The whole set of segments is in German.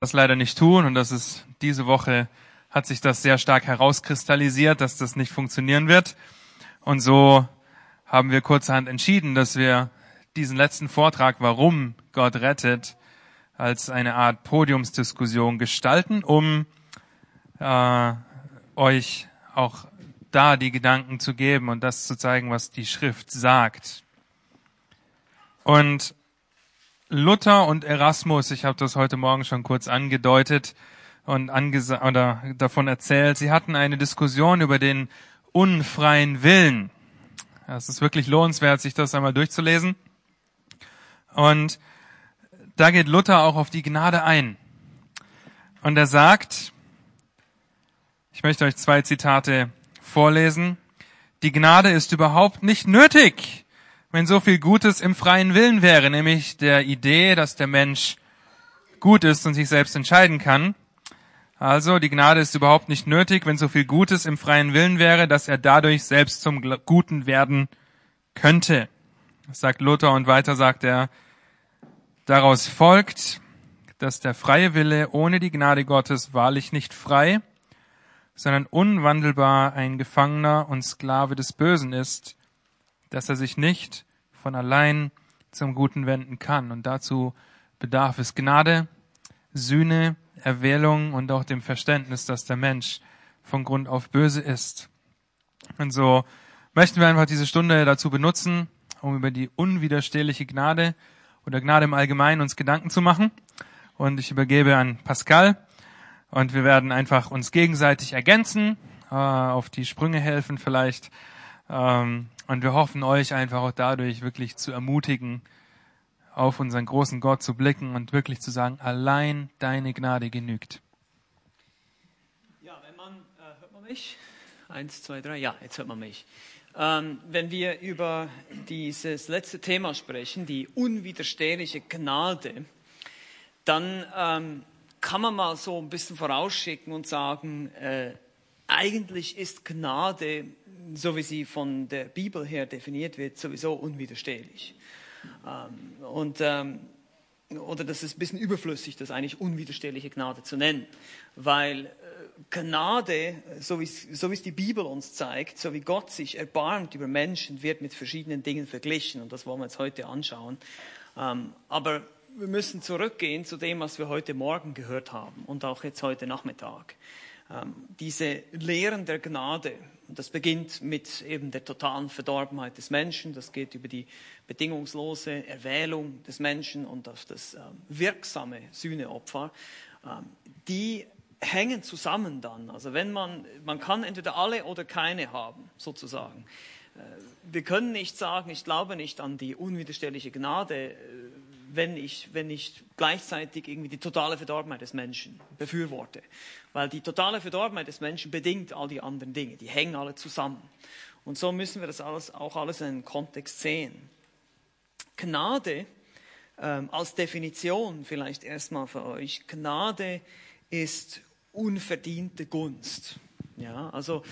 das leider nicht tun und das ist diese Woche hat sich das sehr stark herauskristallisiert, dass das nicht funktionieren wird. Und so haben wir kurzerhand entschieden, dass wir diesen letzten Vortrag, warum Gott rettet, als eine Art Podiumsdiskussion gestalten, um äh, euch auch da die Gedanken zu geben und das zu zeigen, was die Schrift sagt. Und Luther und Erasmus, ich habe das heute Morgen schon kurz angedeutet und angesa oder davon erzählt, sie hatten eine Diskussion über den unfreien Willen. Es ist wirklich lohnenswert, sich das einmal durchzulesen. Und da geht Luther auch auf die Gnade ein. Und er sagt, ich möchte euch zwei Zitate vorlesen. Die Gnade ist überhaupt nicht nötig, wenn so viel Gutes im freien Willen wäre, nämlich der Idee, dass der Mensch gut ist und sich selbst entscheiden kann. Also die Gnade ist überhaupt nicht nötig, wenn so viel Gutes im freien Willen wäre, dass er dadurch selbst zum Guten werden könnte. Das sagt Luther und weiter sagt er, daraus folgt, dass der freie Wille ohne die Gnade Gottes wahrlich nicht frei, sondern unwandelbar ein Gefangener und Sklave des Bösen ist, dass er sich nicht von allein zum Guten wenden kann. Und dazu bedarf es Gnade, Sühne, Erwählung und auch dem Verständnis, dass der Mensch von Grund auf böse ist. Und so möchten wir einfach diese Stunde dazu benutzen, um über die unwiderstehliche Gnade oder Gnade im Allgemeinen uns Gedanken zu machen. Und ich übergebe an Pascal und wir werden einfach uns gegenseitig ergänzen, äh, auf die Sprünge helfen vielleicht. Ähm, und wir hoffen euch einfach auch dadurch wirklich zu ermutigen, auf unseren großen Gott zu blicken und wirklich zu sagen, allein deine Gnade genügt. Ja, wenn man, äh, hört man mich? Eins, zwei, drei, ja, jetzt hört man mich. Ähm, wenn wir über dieses letzte Thema sprechen, die unwiderstehliche Gnade, dann ähm, kann man mal so ein bisschen vorausschicken und sagen, äh, eigentlich ist Gnade so wie sie von der Bibel her definiert wird, sowieso unwiderstehlich. Ähm, und, ähm, oder das ist ein bisschen überflüssig, das eigentlich unwiderstehliche Gnade zu nennen, weil äh, Gnade, so wie, so es die Bibel uns zeigt, so wie Gott sich erbarmt über Menschen, wird mit verschiedenen Dingen verglichen und das wollen wir jetzt heute anschauen. Ähm, aber wir müssen zurückgehen zu dem, was wir heute Morgen gehört haben und auch jetzt heute Nachmittag. Ähm, diese Lehren der Gnade, und das beginnt mit eben der totalen Verdorbenheit des Menschen, das geht über die bedingungslose Erwählung des Menschen und auf das ähm, wirksame Sühneopfer, ähm, die hängen zusammen dann. Also wenn man, man kann entweder alle oder keine haben, sozusagen. Äh, wir können nicht sagen, ich glaube nicht an die unwiderstehliche Gnade, äh, wenn ich, wenn ich gleichzeitig irgendwie die totale Verdorbenheit des Menschen befürworte. Weil die totale Verdorbenheit des Menschen bedingt all die anderen Dinge. Die hängen alle zusammen. Und so müssen wir das alles, auch alles in einem Kontext sehen. Gnade ähm, als Definition vielleicht erstmal für euch. Gnade ist unverdiente Gunst. Ja, also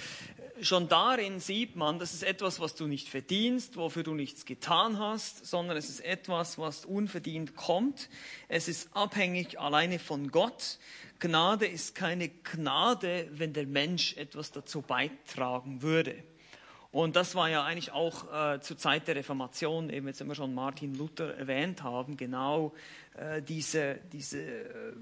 schon darin sieht man, das ist etwas, was du nicht verdienst, wofür du nichts getan hast, sondern es ist etwas, was unverdient kommt. Es ist abhängig alleine von Gott. Gnade ist keine Gnade, wenn der Mensch etwas dazu beitragen würde. Und das war ja eigentlich auch äh, zur Zeit der Reformation, eben jetzt immer schon Martin Luther erwähnt haben, genau äh, diese, diese äh,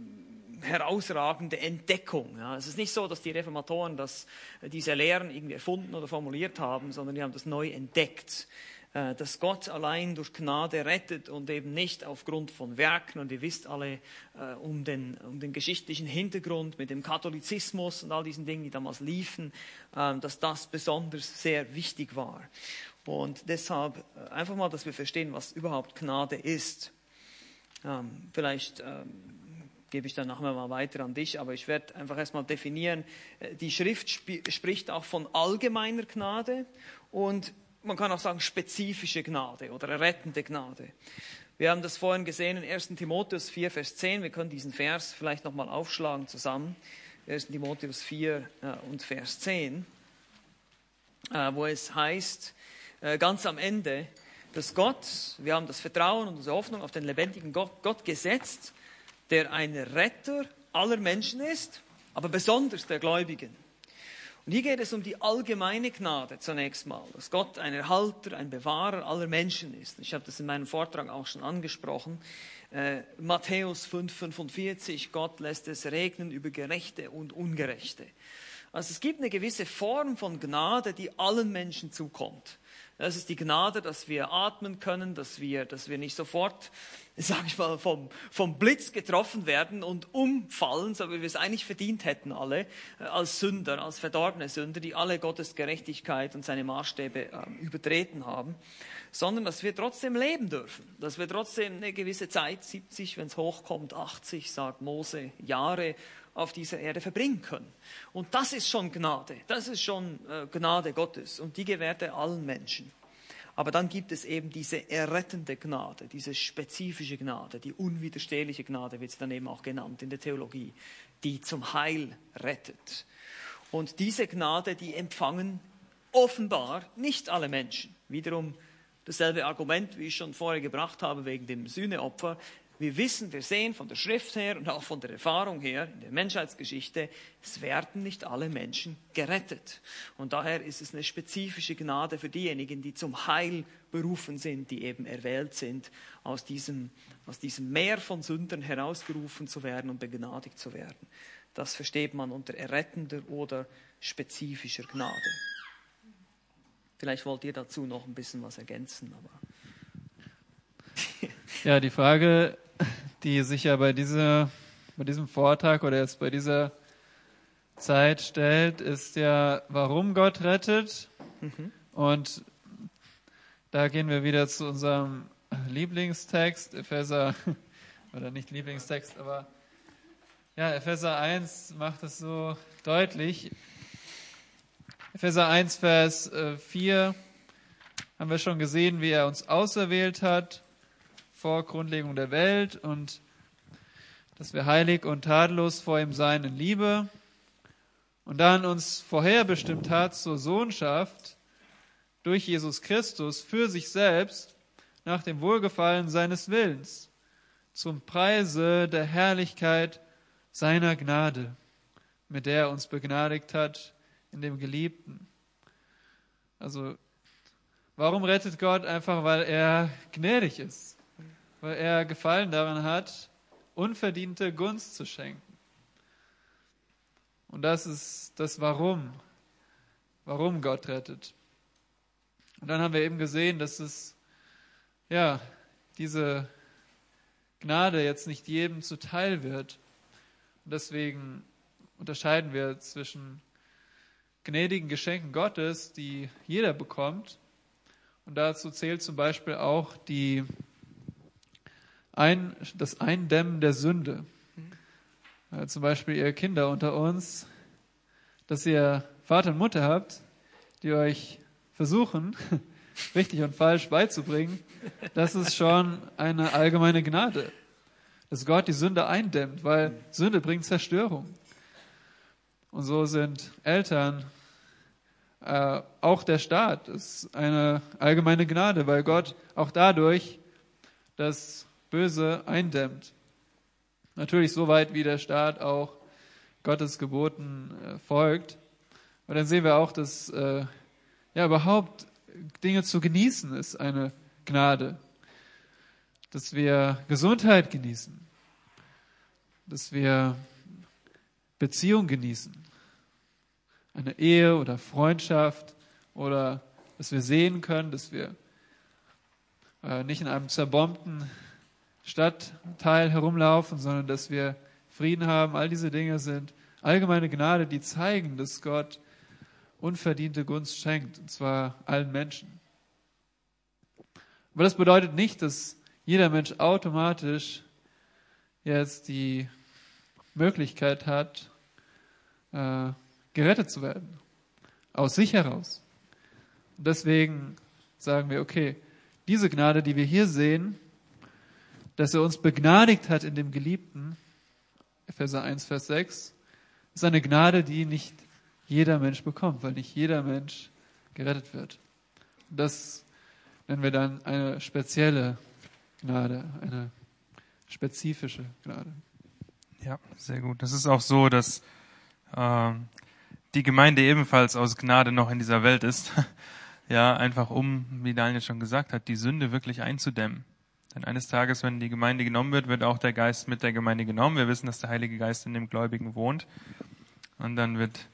herausragende Entdeckung. Ja, es ist nicht so, dass die Reformatoren das, äh, diese Lehren irgendwie erfunden oder formuliert haben, sondern die haben das neu entdeckt, äh, dass Gott allein durch Gnade rettet und eben nicht aufgrund von Werken. Und ihr wisst alle äh, um den, um den geschichtlichen Hintergrund mit dem Katholizismus und all diesen Dingen, die damals liefen, dass das besonders sehr wichtig war. Und deshalb einfach mal, dass wir verstehen, was überhaupt Gnade ist. Ähm, vielleicht ähm, gebe ich dann nachher mal weiter an dich, aber ich werde einfach erstmal definieren, äh, die Schrift sp spricht auch von allgemeiner Gnade und man kann auch sagen spezifische Gnade oder rettende Gnade. Wir haben das vorhin gesehen in 1. Timotheus 4, Vers 10. Wir können diesen Vers vielleicht nochmal aufschlagen zusammen. 1. Timotheus 4 äh, und Vers 10, äh, wo es heißt, ganz am Ende, dass Gott, wir haben das Vertrauen und unsere Hoffnung auf den lebendigen Gott, Gott gesetzt, der ein Retter aller Menschen ist, aber besonders der Gläubigen. Und hier geht es um die allgemeine Gnade zunächst mal, dass Gott ein Erhalter, ein Bewahrer aller Menschen ist. Ich habe das in meinem Vortrag auch schon angesprochen. Äh, Matthäus 5,45, Gott lässt es regnen über Gerechte und Ungerechte. Also es gibt eine gewisse Form von Gnade, die allen Menschen zukommt. Das ist die Gnade, dass wir atmen können, dass wir, dass wir nicht sofort, sage ich mal, vom, vom Blitz getroffen werden und umfallen, so wie wir es eigentlich verdient hätten alle, äh, als Sünder, als verdorbene Sünder, die alle Gottes Gerechtigkeit und seine Maßstäbe äh, übertreten haben, sondern dass wir trotzdem leben dürfen, dass wir trotzdem eine gewisse Zeit, 70, wenn es hochkommt, 80, sagt Mose, Jahre auf dieser Erde verbringen können. Und das ist schon Gnade, das ist schon äh, Gnade Gottes und die gewährt er allen Menschen. Aber dann gibt es eben diese errettende Gnade, diese spezifische Gnade, die unwiderstehliche Gnade wird es dann eben auch genannt in der Theologie, die zum Heil rettet. Und diese Gnade, die empfangen offenbar nicht alle Menschen. Wiederum dasselbe Argument, wie ich schon vorher gebracht habe, wegen dem Sühneopfer. Wir wissen, wir sehen von der Schrift her und auch von der Erfahrung her in der Menschheitsgeschichte, es werden nicht alle Menschen gerettet. Und daher ist es eine spezifische Gnade für diejenigen, die zum Heil berufen sind, die eben erwählt sind, aus diesem, aus diesem Meer von Sündern herausgerufen zu werden und begnadigt zu werden. Das versteht man unter errettender oder spezifischer Gnade. Vielleicht wollt ihr dazu noch ein bisschen was ergänzen, aber. Ja, die Frage die sich ja bei, dieser, bei diesem Vortrag oder jetzt bei dieser Zeit stellt, ist ja, warum Gott rettet. Mhm. Und da gehen wir wieder zu unserem Lieblingstext, Epheser, oder nicht Lieblingstext, aber ja, Epheser 1 macht es so deutlich. Epheser 1, Vers 4 äh, haben wir schon gesehen, wie er uns auserwählt hat vor Grundlegung der Welt und dass wir heilig und tadellos vor ihm sein in Liebe und dann uns vorherbestimmt hat zur Sohnschaft durch Jesus Christus für sich selbst nach dem Wohlgefallen seines Willens zum Preise der Herrlichkeit seiner Gnade, mit der er uns begnadigt hat in dem Geliebten. Also, warum rettet Gott? Einfach, weil er gnädig ist weil er Gefallen daran hat, unverdiente Gunst zu schenken. Und das ist das Warum, warum Gott rettet. Und dann haben wir eben gesehen, dass es, ja, diese Gnade jetzt nicht jedem zuteil wird. Und deswegen unterscheiden wir zwischen gnädigen Geschenken Gottes, die jeder bekommt. Und dazu zählt zum Beispiel auch die ein, das Eindämmen der Sünde. Ja, zum Beispiel ihr Kinder unter uns, dass ihr Vater und Mutter habt, die euch versuchen, richtig und falsch beizubringen, das ist schon eine allgemeine Gnade. Dass Gott die Sünde eindämmt, weil Sünde bringt Zerstörung. Und so sind Eltern, äh, auch der Staat, ist eine allgemeine Gnade, weil Gott auch dadurch das Böse eindämmt. Natürlich so weit, wie der Staat auch Gottes Geboten äh, folgt. Und dann sehen wir auch, dass äh, ja überhaupt Dinge zu genießen ist eine Gnade. Dass wir Gesundheit genießen. Dass wir Beziehung genießen. Eine Ehe oder Freundschaft oder dass wir sehen können, dass wir äh, nicht in einem zerbombten Stadtteil herumlaufen, sondern dass wir Frieden haben. All diese Dinge sind allgemeine Gnade, die zeigen, dass Gott unverdiente Gunst schenkt, und zwar allen Menschen. Aber das bedeutet nicht, dass jeder Mensch automatisch jetzt die Möglichkeit hat, äh, gerettet zu werden. Aus sich heraus. Und deswegen sagen wir, okay, diese Gnade, die wir hier sehen, dass er uns begnadigt hat in dem Geliebten, Epheser 1, Vers 6, ist eine Gnade, die nicht jeder Mensch bekommt, weil nicht jeder Mensch gerettet wird. Das nennen wir dann eine spezielle Gnade, eine spezifische Gnade. Ja, sehr gut. Das ist auch so, dass äh, die Gemeinde ebenfalls aus Gnade noch in dieser Welt ist. ja, einfach um, wie Daniel schon gesagt hat, die Sünde wirklich einzudämmen. Denn eines Tages, wenn die Gemeinde genommen wird, wird auch der Geist mit der Gemeinde genommen. Wir wissen, dass der Heilige Geist in dem Gläubigen wohnt. Und dann wird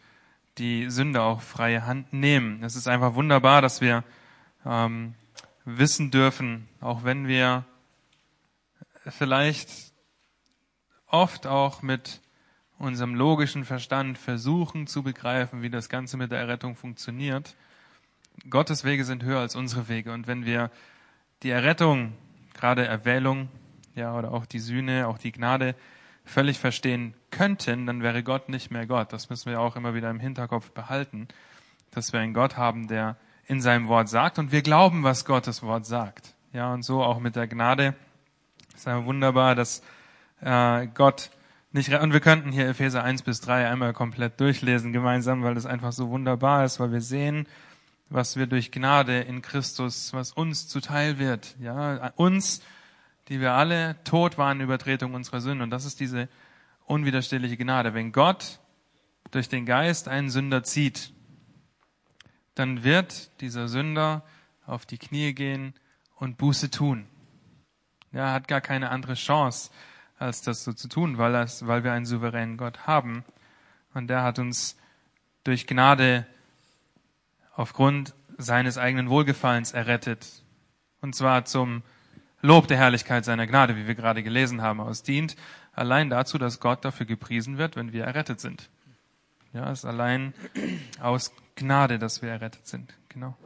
die Sünde auch freie Hand nehmen. Es ist einfach wunderbar, dass wir ähm, wissen dürfen, auch wenn wir vielleicht oft auch mit unserem logischen Verstand versuchen zu begreifen, wie das Ganze mit der Errettung funktioniert. Gottes Wege sind höher als unsere Wege. Und wenn wir die Errettung, gerade Erwählung, ja, oder auch die Sühne, auch die Gnade völlig verstehen könnten, dann wäre Gott nicht mehr Gott. Das müssen wir auch immer wieder im Hinterkopf behalten, dass wir einen Gott haben, der in seinem Wort sagt und wir glauben, was Gottes Wort sagt. Ja, und so auch mit der Gnade. Es ist ja wunderbar, dass äh, Gott nicht, und wir könnten hier Epheser 1 bis 3 einmal komplett durchlesen gemeinsam, weil das einfach so wunderbar ist, weil wir sehen, was wir durch Gnade in Christus, was uns zuteil wird, ja, uns, die wir alle tot waren Übertretung unserer Sünden. Und das ist diese unwiderstehliche Gnade. Wenn Gott durch den Geist einen Sünder zieht, dann wird dieser Sünder auf die Knie gehen und Buße tun. Er hat gar keine andere Chance, als das so zu tun, weil, das, weil wir einen souveränen Gott haben. Und der hat uns durch Gnade aufgrund seines eigenen Wohlgefallens errettet. Und zwar zum Lob der Herrlichkeit seiner Gnade, wie wir gerade gelesen haben. Es dient allein dazu, dass Gott dafür gepriesen wird, wenn wir errettet sind. Ja, es ist allein aus Gnade, dass wir errettet sind. Genau.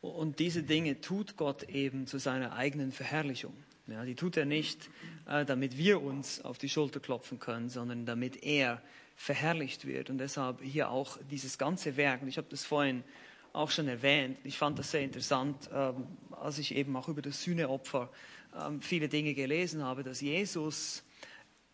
Und diese Dinge tut Gott eben zu seiner eigenen Verherrlichung. Ja, die tut er nicht, äh, damit wir uns auf die Schulter klopfen können, sondern damit er verherrlicht wird. Und deshalb hier auch dieses ganze Werk. Und ich habe das vorhin auch schon erwähnt. Ich fand das sehr interessant, ähm, als ich eben auch über das Sühneopfer ähm, viele Dinge gelesen habe, dass Jesus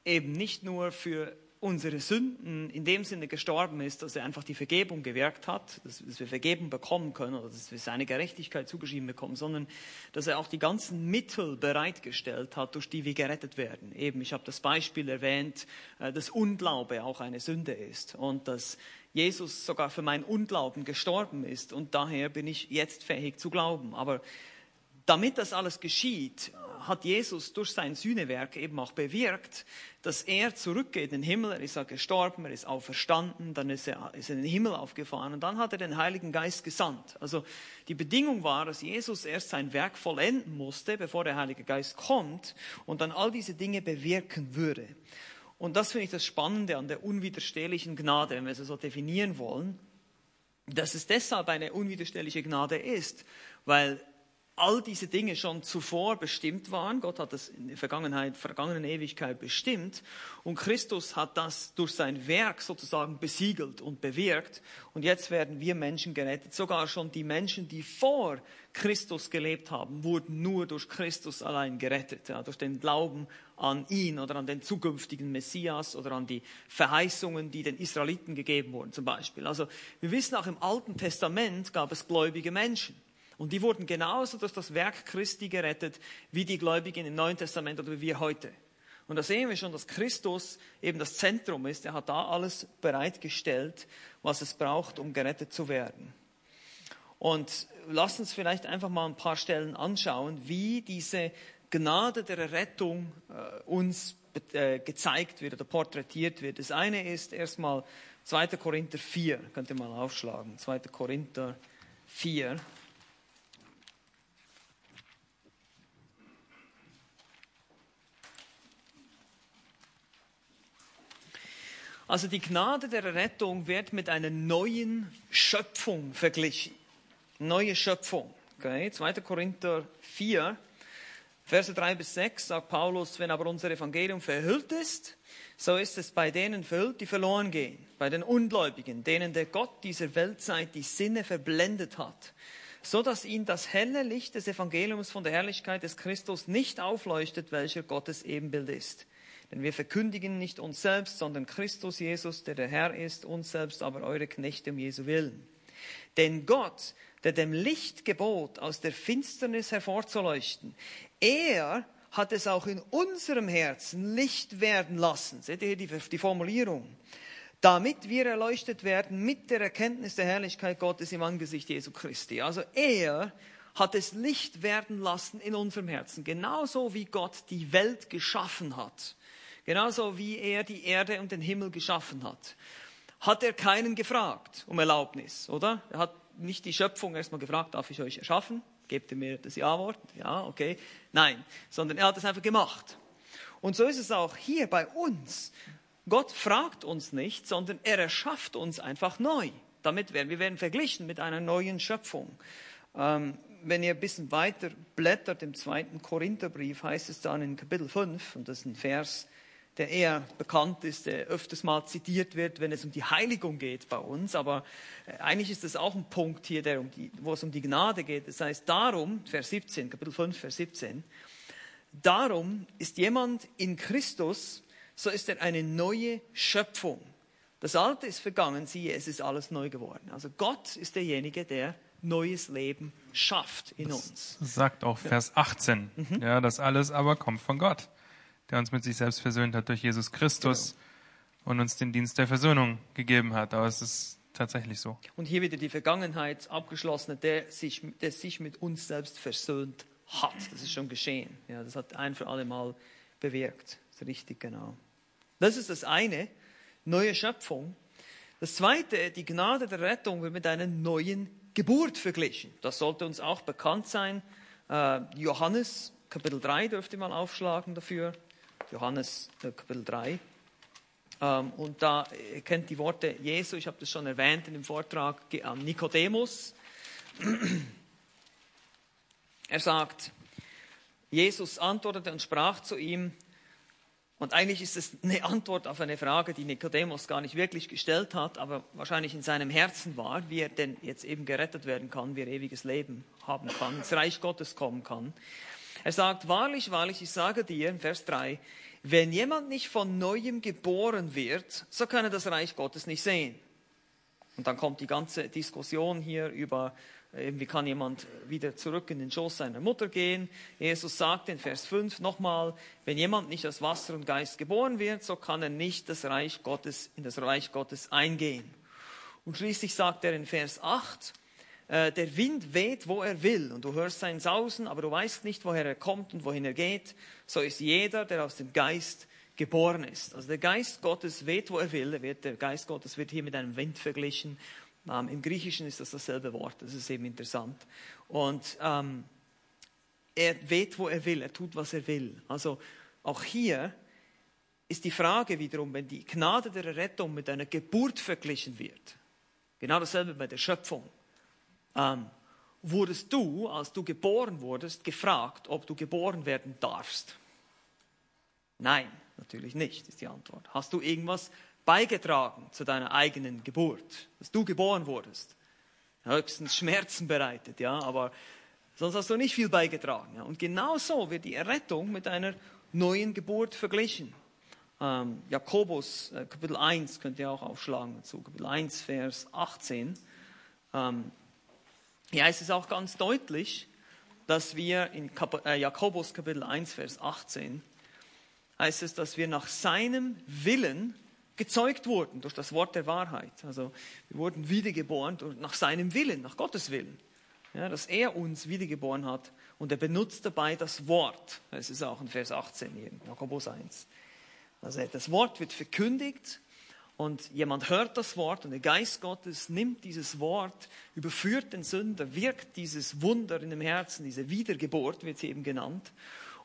eben nicht nur für unsere Sünden in dem Sinne gestorben ist, dass er einfach die Vergebung gewirkt hat, dass, wir Vergebung bekommen können oder dass wir seine Gerechtigkeit zugeschrieben bekommen, sondern dass er auch die ganzen Mittel bereitgestellt hat, durch die wir gerettet werden. Eben, ich habe das Beispiel erwähnt, äh, dass Unglaube auch eine Sünde ist und dass Jesus sogar für meinen Unglauben gestorben ist und daher bin ich jetzt fähig zu glauben. Aber damit das alles geschieht, hat Jesus durch sein Sühnewerk eben auch bewirkt, dass er zurückgeht in den Himmel. Er ist ja gestorben, er ist auferstanden, dann ist er, ist er in den Himmel aufgefahren und dann hat er den Heiligen Geist gesandt. Also die Bedingung war, dass Jesus erst sein Werk vollenden musste, bevor der Heilige Geist kommt und dann all diese Dinge bewirken würde. Und das finde ich das Spannende an der unwiderstehlichen Gnade, wenn wir sie so definieren wollen, dass es deshalb eine unwiderstehliche Gnade ist, weil all diese Dinge schon zuvor bestimmt waren. Gott hat das in der Vergangenheit, vergangenen Ewigkeit bestimmt. Und Christus hat das durch sein Werk sozusagen besiegelt und bewirkt. Und jetzt werden wir Menschen gerettet. Sogar schon die Menschen, die vor Christus gelebt haben, wurden nur durch Christus allein gerettet. Ja, durch den Glauben an ihn oder an den zukünftigen Messias oder an die Verheißungen, die den Israeliten gegeben wurden zum Beispiel. Also wir wissen auch im Alten Testament gab es gläubige Menschen. Und die wurden genauso durch das Werk Christi gerettet, wie die Gläubigen im Neuen Testament oder wie wir heute. Und da sehen wir schon, dass Christus eben das Zentrum ist. Er hat da alles bereitgestellt, was es braucht, um gerettet zu werden. Und lasst uns vielleicht einfach mal ein paar Stellen anschauen, wie diese Gnade der Rettung äh, uns äh, gezeigt wird oder porträtiert wird. Das eine ist erstmal 2. Korinther 4, könnt ihr mal aufschlagen. 2. Korinther 4. Also die Gnade der Rettung wird mit einer neuen Schöpfung verglichen. Neue Schöpfung. Okay? 2. Korinther 4, Verse 3 bis 6 sagt Paulus, wenn aber unser Evangelium verhüllt ist, so ist es bei denen verhüllt, die verloren gehen, bei den Ungläubigen, denen der Gott dieser Weltzeit die Sinne verblendet hat, so dass ihnen das helle Licht des Evangeliums von der Herrlichkeit des Christus nicht aufleuchtet, welcher Gottes Ebenbild ist. Denn wir verkündigen nicht uns selbst, sondern Christus Jesus, der der Herr ist, uns selbst aber eure Knechte um Jesu willen. Denn Gott, der dem Licht gebot, aus der Finsternis hervorzuleuchten, er hat es auch in unserem Herzen Licht werden lassen. Seht ihr hier die, die Formulierung? Damit wir erleuchtet werden mit der Erkenntnis der Herrlichkeit Gottes im Angesicht Jesu Christi. Also er hat es Licht werden lassen in unserem Herzen, genauso wie Gott die Welt geschaffen hat, genauso wie er die Erde und den Himmel geschaffen hat. Hat er keinen gefragt um Erlaubnis, oder? Er hat nicht die Schöpfung erstmal gefragt, darf ich euch erschaffen? Gebt ihr mir das Ja-Wort? Ja, okay. Nein, sondern er hat es einfach gemacht. Und so ist es auch hier bei uns. Gott fragt uns nicht, sondern er erschafft uns einfach neu. Damit werden wir werden verglichen mit einer neuen Schöpfung. Ähm, wenn ihr ein bisschen weiter blättert im zweiten Korintherbrief, heißt es dann in Kapitel 5, und das ist ein Vers, der eher bekannt ist, der öfters mal zitiert wird, wenn es um die Heiligung geht bei uns. Aber äh, eigentlich ist das auch ein Punkt hier, der um die, wo es um die Gnade geht. Das heißt, darum, Vers 17, Kapitel 5, Vers 17, darum ist jemand in Christus, so ist er eine neue Schöpfung. Das Alte ist vergangen, siehe, es ist alles neu geworden. Also Gott ist derjenige, der neues Leben schafft in uns. Das sagt auch Vers 18. Mhm. Ja, das alles aber kommt von Gott, der uns mit sich selbst versöhnt hat durch Jesus Christus genau. und uns den Dienst der Versöhnung gegeben hat. Aber es ist tatsächlich so. Und hier wieder die Vergangenheit abgeschlossen, der sich, der sich mit uns selbst versöhnt hat. Das ist schon geschehen. Ja, das hat ein für alle Mal bewirkt. Richtig, genau. Das ist das eine, neue Schöpfung. Das zweite, die Gnade der Rettung wird mit einer neuen Geburt verglichen. Das sollte uns auch bekannt sein. Äh, Johannes Kapitel 3 dürft ihr mal aufschlagen dafür. Johannes äh, Kapitel 3. Ähm, und da kennt die Worte Jesu, ich habe das schon erwähnt in dem Vortrag an Nikodemus. Er sagt, Jesus antwortete und sprach zu ihm, und eigentlich ist es eine Antwort auf eine Frage, die Nikodemus gar nicht wirklich gestellt hat, aber wahrscheinlich in seinem Herzen war, wie er denn jetzt eben gerettet werden kann, wie er ewiges Leben haben kann, ins Reich Gottes kommen kann. Er sagt, wahrlich, wahrlich, ich sage dir, Vers 3, wenn jemand nicht von neuem geboren wird, so kann er das Reich Gottes nicht sehen. Und dann kommt die ganze Diskussion hier über wie kann jemand wieder zurück in den Schoß seiner Mutter gehen? Jesus sagt in Vers 5 nochmal, wenn jemand nicht aus Wasser und Geist geboren wird, so kann er nicht das Reich Gottes, in das Reich Gottes eingehen. Und schließlich sagt er in Vers 8, äh, der Wind weht, wo er will, und du hörst sein Sausen, aber du weißt nicht, woher er kommt und wohin er geht. So ist jeder, der aus dem Geist geboren ist. Also der Geist Gottes weht, wo er will. der Geist Gottes wird hier mit einem Wind verglichen. Ähm, Im Griechischen ist das dasselbe Wort, das ist eben interessant. Und ähm, er weht, wo er will, er tut, was er will. Also auch hier ist die Frage wiederum, wenn die Gnade der Rettung mit einer Geburt verglichen wird, genau dasselbe bei der Schöpfung, ähm, wurdest du, als du geboren wurdest, gefragt, ob du geboren werden darfst? Nein, natürlich nicht, ist die Antwort. Hast du irgendwas beigetragen zu deiner eigenen Geburt, dass du geboren wurdest. Höchstens Schmerzen bereitet, ja, aber sonst hast du nicht viel beigetragen. Ja. Und genau so wird die Errettung mit einer neuen Geburt verglichen. Ähm, Jakobus, äh, Kapitel 1, könnt ihr auch aufschlagen dazu, Kapitel 1, Vers 18. Ähm, hier heißt es auch ganz deutlich, dass wir in äh, Jakobus, Kapitel 1, Vers 18, heißt es, dass wir nach seinem Willen gezeugt wurden durch das Wort der Wahrheit. Also wir wurden wiedergeboren nach seinem Willen, nach Gottes Willen. Ja, dass er uns wiedergeboren hat und er benutzt dabei das Wort. Das ist auch in Vers 18 hier, Jakobus 1. Also das Wort wird verkündigt und jemand hört das Wort und der Geist Gottes nimmt dieses Wort, überführt den Sünder, wirkt dieses Wunder in dem Herzen, diese Wiedergeburt wird sie eben genannt.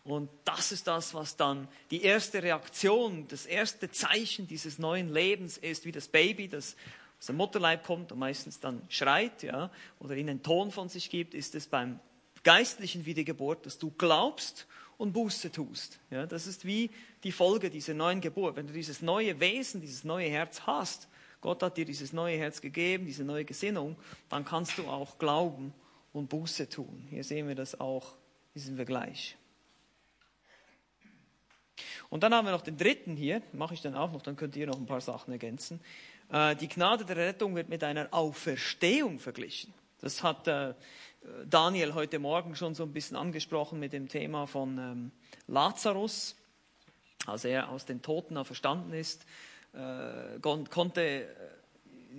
Und das ist das, was dann die erste Reaktion, das erste Zeichen dieses neuen Lebens ist, wie das Baby, das aus dem Mutterleib kommt und meistens dann schreit, ja, oder ihnen einen Ton von sich gibt, ist es beim geistlichen Wiedergeburt, dass du glaubst und Buße tust. Ja, das ist wie die Folge dieser neuen Geburt. Wenn du dieses neue Wesen, dieses neue Herz hast, Gott hat dir dieses neue Herz gegeben, diese neue Gesinnung, dann kannst du auch glauben und Buße tun. Hier sehen wir das auch, diesen Vergleich. Und dann haben wir noch den dritten hier, mache ich dann auch noch, dann könnt ihr noch ein paar Sachen ergänzen. Äh, die Gnade der Rettung wird mit einer Auferstehung verglichen. Das hat äh, Daniel heute Morgen schon so ein bisschen angesprochen mit dem Thema von ähm, Lazarus. Als er aus den Toten verstanden ist, äh, konnte äh,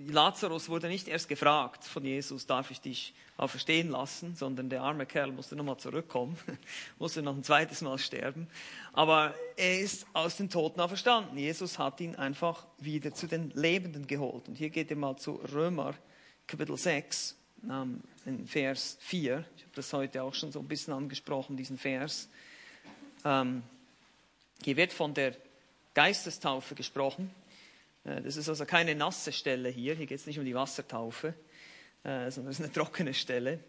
Lazarus wurde nicht erst gefragt von Jesus, darf ich dich auferstehen lassen, sondern der arme Kerl musste nochmal zurückkommen, musste noch ein zweites Mal sterben. Aber er ist aus den Toten auferstanden. Jesus hat ihn einfach wieder zu den Lebenden geholt. Und hier geht er mal zu Römer, Kapitel 6, in Vers 4. Ich habe das heute auch schon so ein bisschen angesprochen, diesen Vers. Ähm, hier wird von der Geistestaufe gesprochen. Äh, das ist also keine nasse Stelle hier. Hier geht es nicht um die Wassertaufe, äh, sondern es ist eine trockene Stelle.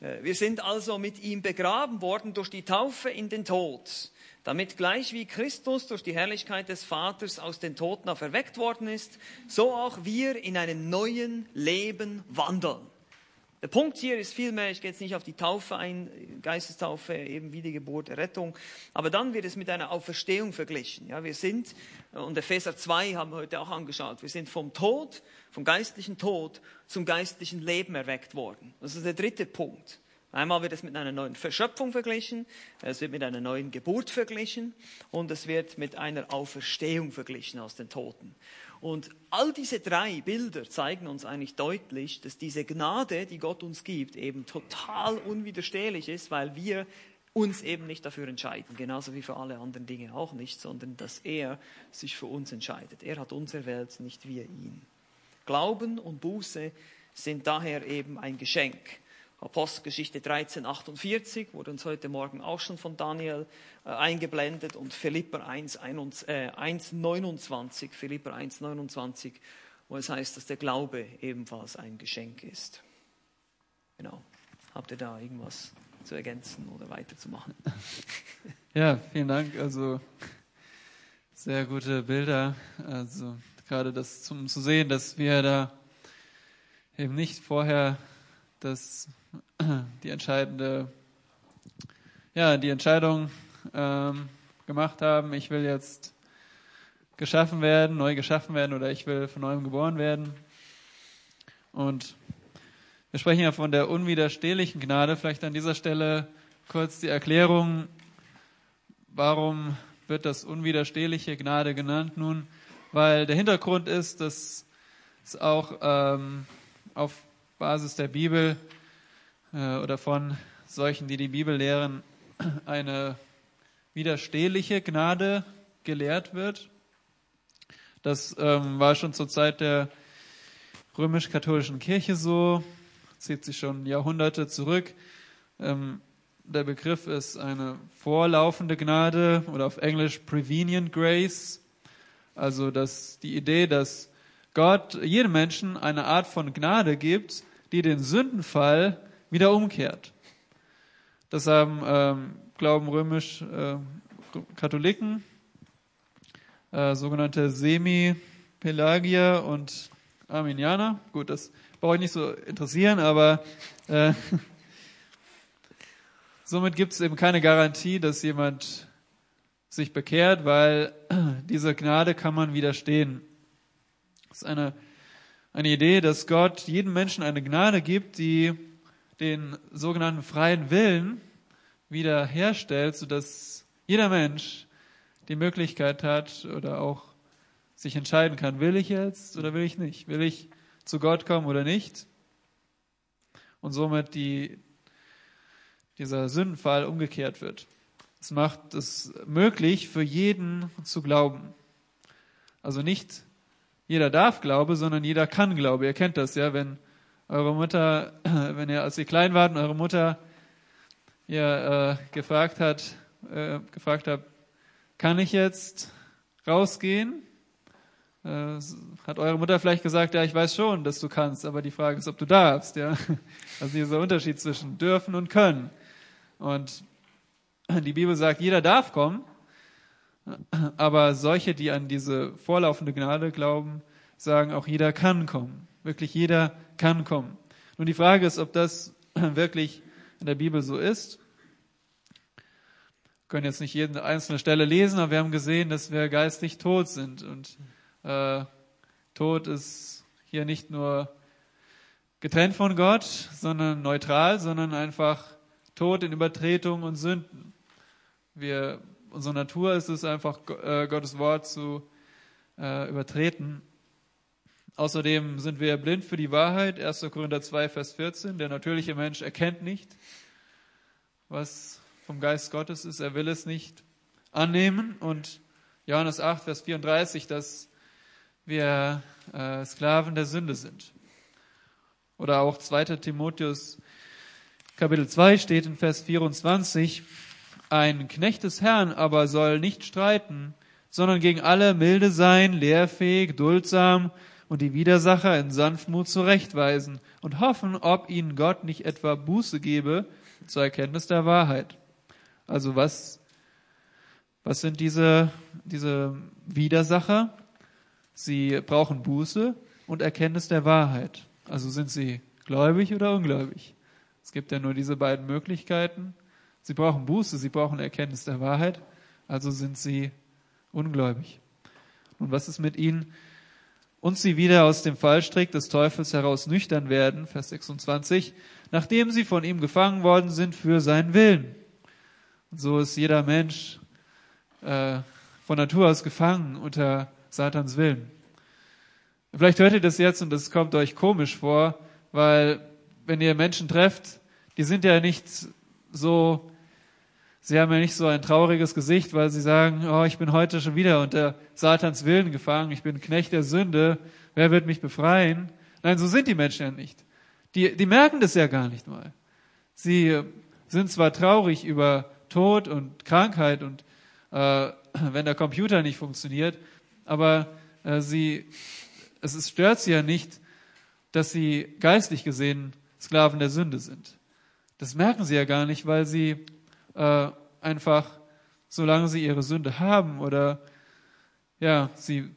Äh, wir sind also mit ihm begraben worden durch die Taufe in den Tod, damit gleich wie Christus durch die Herrlichkeit des Vaters aus den Toten auferweckt worden ist, so auch wir in einem neuen Leben wandeln. Der Punkt hier ist vielmehr, ich gehe jetzt nicht auf die Taufe ein, Geistestaufe, eben Wiedergeburt, Rettung, aber dann wird es mit einer Auferstehung verglichen. Ja, wir sind, und Epheser 2 haben wir heute auch angeschaut, wir sind vom Tod, vom geistlichen Tod zum geistlichen Leben erweckt worden. Das ist der dritte Punkt. Einmal wird es mit einer neuen Verschöpfung verglichen, es wird mit einer neuen Geburt verglichen und es wird mit einer Auferstehung verglichen aus den Toten. Und all diese drei Bilder zeigen uns eigentlich deutlich, dass diese Gnade, die Gott uns gibt, eben total unwiderstehlich ist, weil wir uns eben nicht dafür entscheiden, genauso wie für alle anderen Dinge auch nicht, sondern dass er sich für uns entscheidet. Er hat uns erwählt, nicht wir ihn. Glauben und Buße sind daher eben ein Geschenk. Apostelgeschichte 13, 48 wurde uns heute Morgen auch schon von Daniel äh, eingeblendet und Philipper 1, 1, äh, 1, 29, Philipper 1, 29, wo es heißt, dass der Glaube ebenfalls ein Geschenk ist. Genau. Habt ihr da irgendwas zu ergänzen oder weiterzumachen? Ja, vielen Dank. Also sehr gute Bilder. Also gerade das zum zu sehen, dass wir da eben nicht vorher das die entscheidende, ja, die Entscheidung ähm, gemacht haben, ich will jetzt geschaffen werden, neu geschaffen werden oder ich will von neuem geboren werden. Und wir sprechen ja von der unwiderstehlichen Gnade. Vielleicht an dieser Stelle kurz die Erklärung, warum wird das unwiderstehliche Gnade genannt? Nun, weil der Hintergrund ist, dass es auch ähm, auf Basis der Bibel äh, oder von solchen, die die Bibel lehren, eine widerstehliche Gnade gelehrt wird. Das ähm, war schon zur Zeit der römisch-katholischen Kirche so, zieht sich schon Jahrhunderte zurück. Ähm, der Begriff ist eine vorlaufende Gnade oder auf Englisch Prevenient Grace. Also dass die Idee, dass Gott jedem Menschen eine Art von Gnade gibt, die den Sündenfall wieder umkehrt. Das haben, ähm, glauben römisch äh, Katholiken, äh, sogenannte Semi-Pelagier und Arminianer. Gut, das brauche ich nicht so interessieren, aber äh, somit gibt es eben keine Garantie, dass jemand sich bekehrt, weil dieser Gnade kann man widerstehen. Das ist eine, eine Idee, dass Gott jedem Menschen eine Gnade gibt, die den sogenannten freien Willen wieder herstellt, sodass jeder Mensch die Möglichkeit hat oder auch sich entscheiden kann, will ich jetzt oder will ich nicht? Will ich zu Gott kommen oder nicht? Und somit die, dieser Sündenfall umgekehrt wird. Es macht es möglich, für jeden zu glauben. Also nicht jeder darf Glaube, sondern jeder kann Glaube. Ihr kennt das ja, wenn eure Mutter, wenn ihr, als ihr klein wart, eure Mutter ihr äh, gefragt hat, äh, gefragt habt, kann ich jetzt rausgehen? Äh, hat eure Mutter vielleicht gesagt, ja, ich weiß schon, dass du kannst, aber die Frage ist, ob du darfst, ja. Also dieser Unterschied zwischen dürfen und können. Und die Bibel sagt, jeder darf kommen, aber solche, die an diese vorlaufende Gnade glauben, sagen, auch jeder kann kommen. Wirklich jeder kann kommen. Nun die Frage ist, ob das wirklich in der Bibel so ist. Wir können jetzt nicht jede einzelne Stelle lesen, aber wir haben gesehen, dass wir geistig tot sind. Und äh, Tod ist hier nicht nur getrennt von Gott, sondern neutral, sondern einfach tot in Übertretung und Sünden. Wir, unsere Natur ist es einfach, äh, Gottes Wort zu äh, übertreten. Außerdem sind wir blind für die Wahrheit. 1. Korinther 2, Vers 14. Der natürliche Mensch erkennt nicht, was vom Geist Gottes ist. Er will es nicht annehmen. Und Johannes 8, Vers 34, dass wir äh, Sklaven der Sünde sind. Oder auch 2. Timotheus Kapitel 2 steht in Vers 24, ein Knecht des Herrn aber soll nicht streiten, sondern gegen alle milde sein, lehrfähig, duldsam und die Widersacher in Sanftmut zurechtweisen und hoffen, ob ihnen Gott nicht etwa Buße gebe zur Erkenntnis der Wahrheit. Also was, was sind diese, diese Widersacher? Sie brauchen Buße und Erkenntnis der Wahrheit. Also sind sie gläubig oder ungläubig? Es gibt ja nur diese beiden Möglichkeiten. Sie brauchen Buße, sie brauchen Erkenntnis der Wahrheit, also sind sie ungläubig. Und was ist mit ihnen? Und sie wieder aus dem Fallstrick des Teufels heraus nüchtern werden, Vers 26, nachdem sie von ihm gefangen worden sind für seinen Willen. Und so ist jeder Mensch äh, von Natur aus gefangen unter Satans Willen. Vielleicht hört ihr das jetzt und das kommt euch komisch vor, weil wenn ihr Menschen trefft, die sind ja nicht so, sie haben ja nicht so ein trauriges Gesicht, weil sie sagen, oh, ich bin heute schon wieder unter Satans Willen gefangen, ich bin Knecht der Sünde, wer wird mich befreien? Nein, so sind die Menschen ja nicht. Die, die merken das ja gar nicht mal. Sie sind zwar traurig über Tod und Krankheit und äh, wenn der Computer nicht funktioniert, aber äh, sie, es ist, stört sie ja nicht, dass sie geistlich gesehen Sklaven der Sünde sind. Das merken sie ja gar nicht, weil sie äh, einfach, solange sie ihre Sünde haben oder ja, sie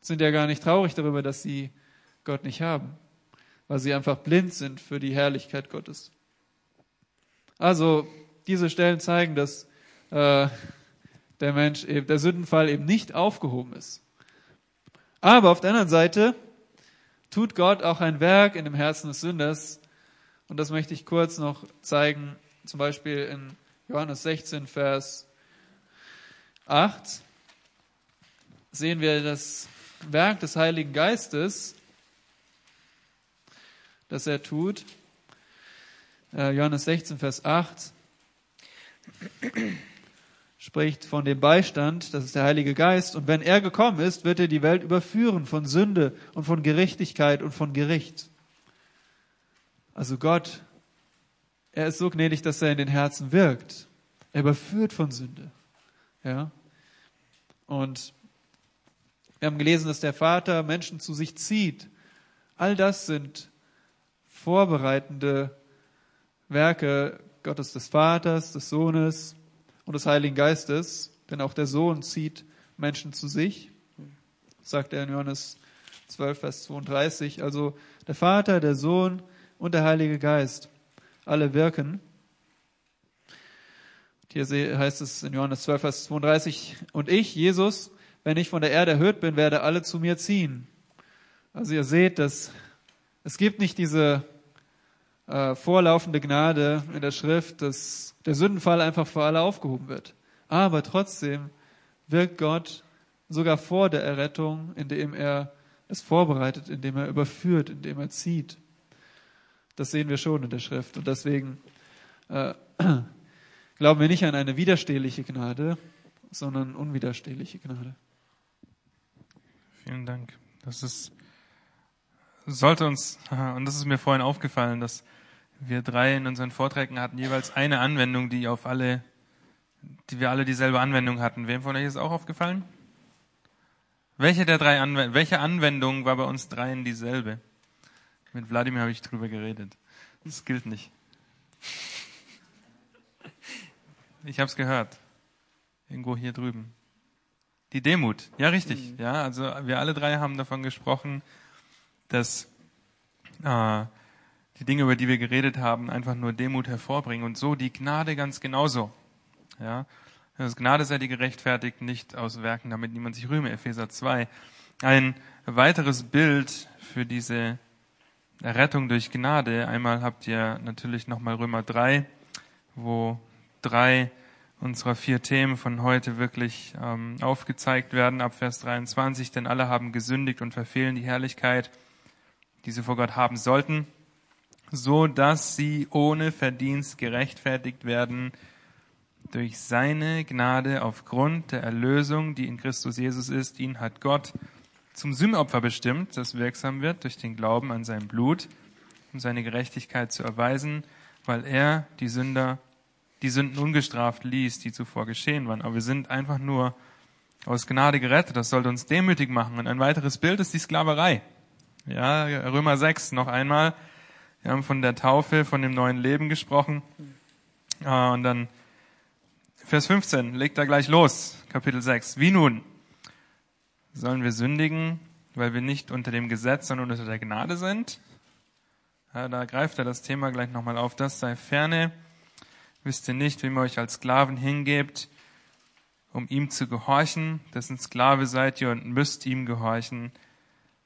sind ja gar nicht traurig darüber, dass sie Gott nicht haben, weil sie einfach blind sind für die Herrlichkeit Gottes. Also diese Stellen zeigen, dass äh, der Mensch, der Sündenfall eben nicht aufgehoben ist. Aber auf der anderen Seite tut Gott auch ein Werk in dem Herzen des Sünders, und das möchte ich kurz noch zeigen, zum Beispiel in Johannes 16, Vers 8 sehen wir das Werk des Heiligen Geistes, das er tut. Äh, Johannes 16, Vers 8 spricht von dem Beistand, das ist der Heilige Geist. Und wenn er gekommen ist, wird er die Welt überführen von Sünde und von Gerechtigkeit und von Gericht. Also Gott, er ist so gnädig, dass er in den Herzen wirkt. Er überführt von Sünde. Ja. Und wir haben gelesen, dass der Vater Menschen zu sich zieht. All das sind vorbereitende Werke Gottes des Vaters, des Sohnes und des Heiligen Geistes. Denn auch der Sohn zieht Menschen zu sich, sagt er in Johannes 12, Vers 32. Also der Vater, der Sohn und der Heilige Geist alle wirken. Hier heißt es in Johannes 12, Vers 32, und ich, Jesus, wenn ich von der Erde erhöht bin, werde alle zu mir ziehen. Also ihr seht, dass es gibt nicht diese äh, vorlaufende Gnade in der Schrift, dass der Sündenfall einfach für alle aufgehoben wird. Aber trotzdem wirkt Gott sogar vor der Errettung, indem er es vorbereitet, indem er überführt, indem er zieht. Das sehen wir schon in der Schrift. Und deswegen äh, glauben wir nicht an eine widerstehliche Gnade, sondern unwiderstehliche Gnade. Vielen Dank. Das ist, sollte uns, und das ist mir vorhin aufgefallen, dass wir drei in unseren Vorträgen hatten jeweils eine Anwendung, die auf alle, die wir alle dieselbe Anwendung hatten. Wem von euch ist auch aufgefallen? Welche der drei Anwendungen, welche Anwendung war bei uns dreien dieselbe? Mit Wladimir habe ich drüber geredet. Das gilt nicht. Ich habe es gehört. Irgendwo hier drüben. Die Demut. Ja, richtig. Mhm. Ja, also wir alle drei haben davon gesprochen, dass äh, die Dinge, über die wir geredet haben, einfach nur Demut hervorbringen und so die Gnade ganz genauso. Ja, das Gnade sei die gerechtfertigt, nicht aus Werken, damit niemand sich rühme. Epheser 2. Ein weiteres Bild für diese Errettung durch Gnade. Einmal habt ihr natürlich nochmal Römer 3, wo drei unserer vier Themen von heute wirklich ähm, aufgezeigt werden, ab Vers 23. Denn alle haben gesündigt und verfehlen die Herrlichkeit, die sie vor Gott haben sollten, so dass sie ohne Verdienst gerechtfertigt werden durch seine Gnade aufgrund der Erlösung, die in Christus Jesus ist. Ihn hat Gott zum Sühnopfer bestimmt, das wirksam wird durch den Glauben an sein Blut, um seine Gerechtigkeit zu erweisen, weil er die Sünder, die Sünden ungestraft ließ, die zuvor geschehen waren. Aber wir sind einfach nur aus Gnade gerettet. Das sollte uns demütig machen. Und ein weiteres Bild ist die Sklaverei. Ja, Römer 6 noch einmal. Wir haben von der Taufe, von dem neuen Leben gesprochen. Und dann Vers 15, legt da gleich los, Kapitel 6. Wie nun? Sollen wir sündigen, weil wir nicht unter dem Gesetz, sondern unter der Gnade sind? Ja, da greift er das Thema gleich nochmal auf. Das sei ferne. Wisst ihr nicht, wem ihr euch als Sklaven hingebt, um ihm zu gehorchen? Dessen Sklave seid ihr und müsst ihm gehorchen.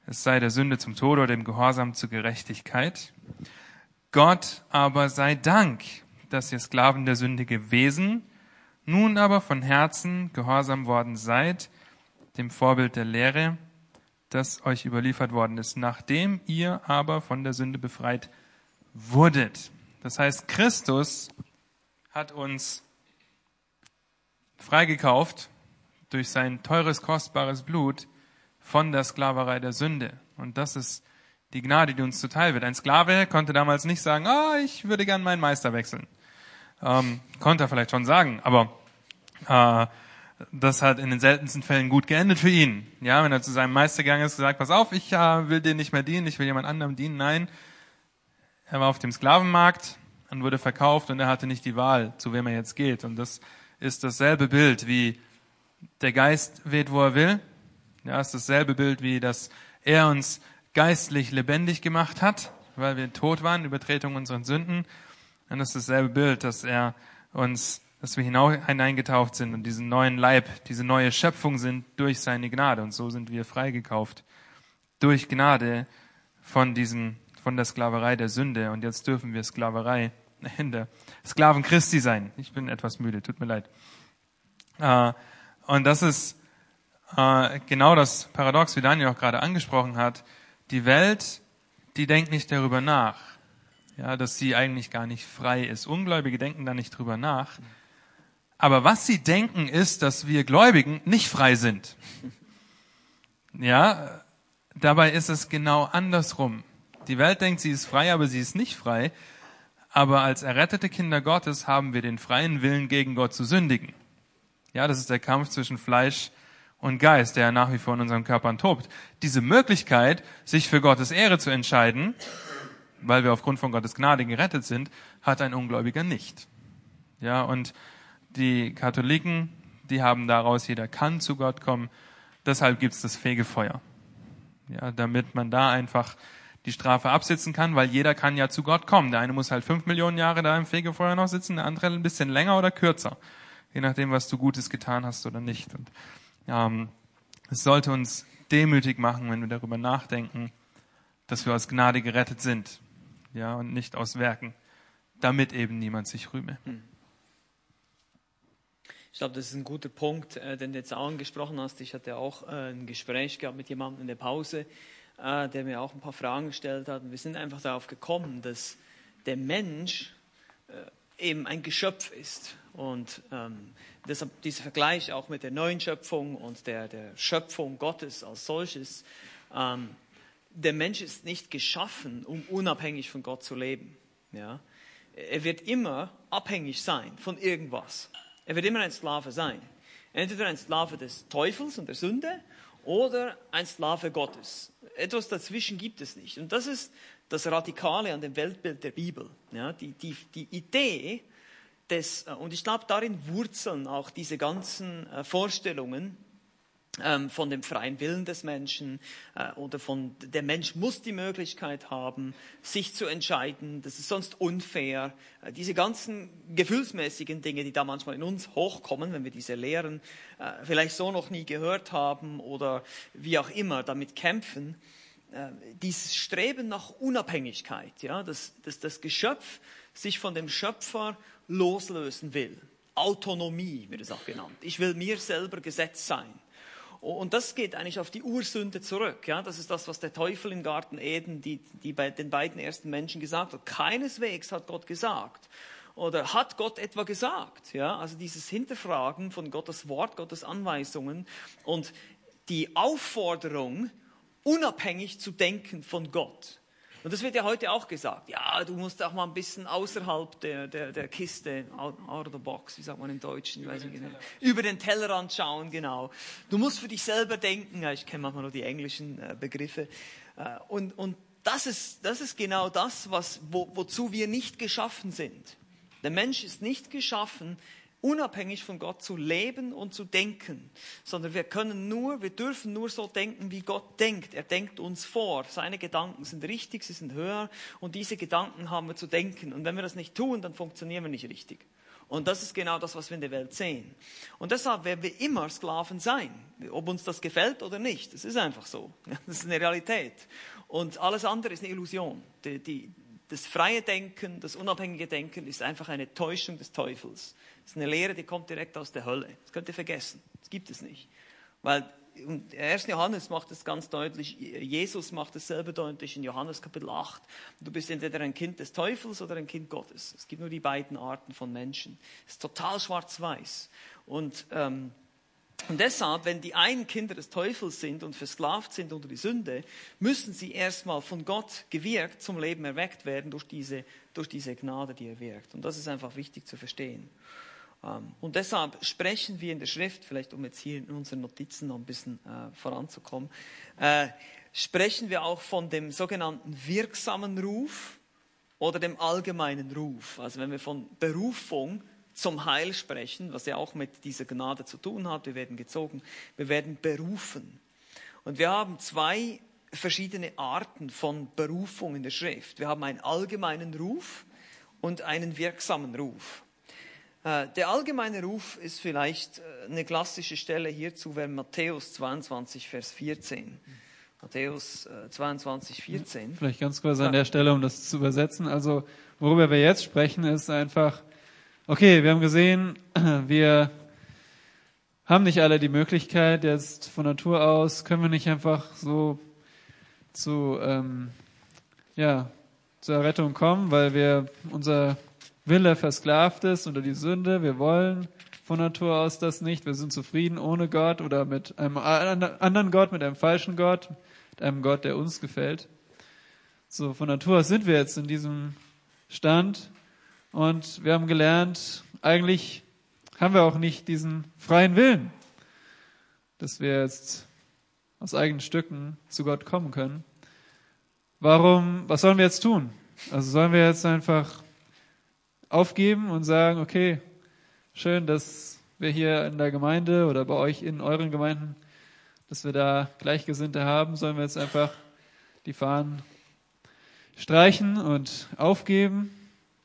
Es sei der Sünde zum Tode oder dem Gehorsam zur Gerechtigkeit. Gott aber sei Dank, dass ihr Sklaven der Sünde gewesen, nun aber von Herzen gehorsam worden seid, dem Vorbild der Lehre, das euch überliefert worden ist, nachdem ihr aber von der Sünde befreit wurdet. Das heißt, Christus hat uns freigekauft durch sein teures, kostbares Blut von der Sklaverei der Sünde. Und das ist die Gnade, die uns zuteil wird. Ein Sklave konnte damals nicht sagen, ah, ich würde gern meinen Meister wechseln. Ähm, konnte er vielleicht schon sagen, aber äh, das hat in den seltensten Fällen gut geendet für ihn. Ja, wenn er zu seinem Meister gegangen ist, gesagt, pass auf, ich äh, will dir nicht mehr dienen, ich will jemand anderem dienen. Nein, er war auf dem Sklavenmarkt und wurde verkauft und er hatte nicht die Wahl, zu wem er jetzt geht. Und das ist dasselbe Bild, wie der Geist weht, wo er will. Ja, ist dasselbe Bild, wie dass er uns geistlich lebendig gemacht hat, weil wir tot waren, Übertretung unserer Sünden. Und das ist dasselbe Bild, dass er uns dass wir hineingetaucht sind und diesen neuen Leib, diese neue Schöpfung sind durch seine Gnade. Und so sind wir freigekauft durch Gnade von diesem, von der Sklaverei der Sünde. Und jetzt dürfen wir Sklaverei der Sklaven Christi sein. Ich bin etwas müde, tut mir leid. Äh, und das ist äh, genau das Paradox, wie Daniel auch gerade angesprochen hat. Die Welt, die denkt nicht darüber nach, ja, dass sie eigentlich gar nicht frei ist. Ungläubige denken da nicht drüber nach. Aber was sie denken ist, dass wir Gläubigen nicht frei sind. Ja, dabei ist es genau andersrum. Die Welt denkt, sie ist frei, aber sie ist nicht frei. Aber als errettete Kinder Gottes haben wir den freien Willen, gegen Gott zu sündigen. Ja, das ist der Kampf zwischen Fleisch und Geist, der nach wie vor in unseren Körpern tobt. Diese Möglichkeit, sich für Gottes Ehre zu entscheiden, weil wir aufgrund von Gottes Gnade gerettet sind, hat ein Ungläubiger nicht. Ja, und die Katholiken, die haben daraus, jeder kann zu Gott kommen. Deshalb gibt's das Fegefeuer. Ja, damit man da einfach die Strafe absitzen kann, weil jeder kann ja zu Gott kommen. Der eine muss halt fünf Millionen Jahre da im Fegefeuer noch sitzen, der andere ein bisschen länger oder kürzer. Je nachdem, was du Gutes getan hast oder nicht. Und ähm, es sollte uns demütig machen, wenn wir darüber nachdenken, dass wir aus Gnade gerettet sind. Ja, und nicht aus Werken, damit eben niemand sich rühme. Hm. Ich glaube, das ist ein guter Punkt, äh, den du jetzt auch angesprochen hast. Ich hatte auch äh, ein Gespräch gehabt mit jemandem in der Pause, äh, der mir auch ein paar Fragen gestellt hat. Und wir sind einfach darauf gekommen, dass der Mensch äh, eben ein Geschöpf ist. Und ähm, deshalb dieser Vergleich auch mit der neuen Schöpfung und der, der Schöpfung Gottes als solches. Ähm, der Mensch ist nicht geschaffen, um unabhängig von Gott zu leben. Ja? Er wird immer abhängig sein von irgendwas. Er wird immer ein Sklave sein. Entweder ein Sklave des Teufels und der Sünde oder ein Sklave Gottes. Etwas dazwischen gibt es nicht. Und das ist das Radikale an dem Weltbild der Bibel. Ja, die, die, die Idee des, und ich glaube, darin wurzeln auch diese ganzen äh, Vorstellungen, von dem freien Willen des Menschen äh, oder von der Mensch muss die Möglichkeit haben, sich zu entscheiden, das ist sonst unfair. Äh, diese ganzen gefühlsmäßigen Dinge, die da manchmal in uns hochkommen, wenn wir diese Lehren äh, vielleicht so noch nie gehört haben oder wie auch immer damit kämpfen, dieses Streben nach Unabhängigkeit, ja, dass, dass das Geschöpf sich von dem Schöpfer loslösen will. Autonomie wird es auch genannt. Ich will mir selber Gesetz sein. Und das geht eigentlich auf die Ursünde zurück. Ja? Das ist das, was der Teufel im Garten Eden die, die bei den beiden ersten Menschen gesagt hat. Keineswegs hat Gott gesagt. Oder hat Gott etwa gesagt? Ja? Also dieses Hinterfragen von Gottes Wort, Gottes Anweisungen und die Aufforderung, unabhängig zu denken von Gott. Und das wird ja heute auch gesagt. Ja, du musst auch mal ein bisschen außerhalb der, der, der Kiste, out, of the box, wie sagt man im Deutschen? Über, den, genau. Über den Tellerrand schauen, genau. Du musst für dich selber denken. Ich kenne manchmal nur die englischen äh, Begriffe. Äh, und, und das ist, das ist genau das, was, wo, wozu wir nicht geschaffen sind. Der Mensch ist nicht geschaffen, unabhängig von Gott zu leben und zu denken, sondern wir können nur, wir dürfen nur so denken, wie Gott denkt. Er denkt uns vor. Seine Gedanken sind richtig, sie sind höher und diese Gedanken haben wir zu denken. Und wenn wir das nicht tun, dann funktionieren wir nicht richtig. Und das ist genau das, was wir in der Welt sehen. Und deshalb werden wir immer Sklaven sein, ob uns das gefällt oder nicht. Das ist einfach so. Das ist eine Realität. Und alles andere ist eine Illusion. Die, die, das freie Denken, das unabhängige Denken ist einfach eine Täuschung des Teufels. Das ist eine Lehre, die kommt direkt aus der Hölle. Das könnt ihr vergessen. Das gibt es nicht. Weil und 1. Johannes macht es ganz deutlich, Jesus macht es selber deutlich in Johannes Kapitel 8. Du bist entweder ein Kind des Teufels oder ein Kind Gottes. Es gibt nur die beiden Arten von Menschen. Es ist total schwarz-weiß. Und ähm, und deshalb, wenn die einen Kinder des Teufels sind und versklavt sind unter die Sünde, müssen sie erstmal von Gott gewirkt zum Leben erweckt werden durch diese, durch diese Gnade, die er wirkt. Und das ist einfach wichtig zu verstehen. Ähm, und deshalb sprechen wir in der Schrift, vielleicht um jetzt hier in unseren Notizen noch ein bisschen äh, voranzukommen, äh, sprechen wir auch von dem sogenannten wirksamen Ruf oder dem allgemeinen Ruf. Also wenn wir von Berufung zum Heil sprechen, was ja auch mit dieser Gnade zu tun hat. Wir werden gezogen, wir werden berufen. Und wir haben zwei verschiedene Arten von Berufung in der Schrift. Wir haben einen allgemeinen Ruf und einen wirksamen Ruf. Äh, der allgemeine Ruf ist vielleicht äh, eine klassische Stelle hierzu, wäre Matthäus 22, Vers 14. Matthäus 22, äh, 14. Vielleicht ganz kurz an der Stelle, um das zu übersetzen. Also, worüber wir jetzt sprechen, ist einfach Okay, wir haben gesehen, wir haben nicht alle die Möglichkeit, jetzt von Natur aus, können wir nicht einfach so zu, ähm, ja, zur Rettung kommen, weil wir unser Wille versklavt ist unter die Sünde. Wir wollen von Natur aus das nicht. Wir sind zufrieden ohne Gott oder mit einem anderen Gott, mit einem falschen Gott, mit einem Gott, der uns gefällt. So, von Natur aus sind wir jetzt in diesem Stand und wir haben gelernt, eigentlich haben wir auch nicht diesen freien Willen, dass wir jetzt aus eigenen Stücken zu Gott kommen können. Warum, was sollen wir jetzt tun? Also sollen wir jetzt einfach aufgeben und sagen, okay, schön, dass wir hier in der Gemeinde oder bei euch in euren Gemeinden, dass wir da Gleichgesinnte haben, sollen wir jetzt einfach die Fahnen streichen und aufgeben?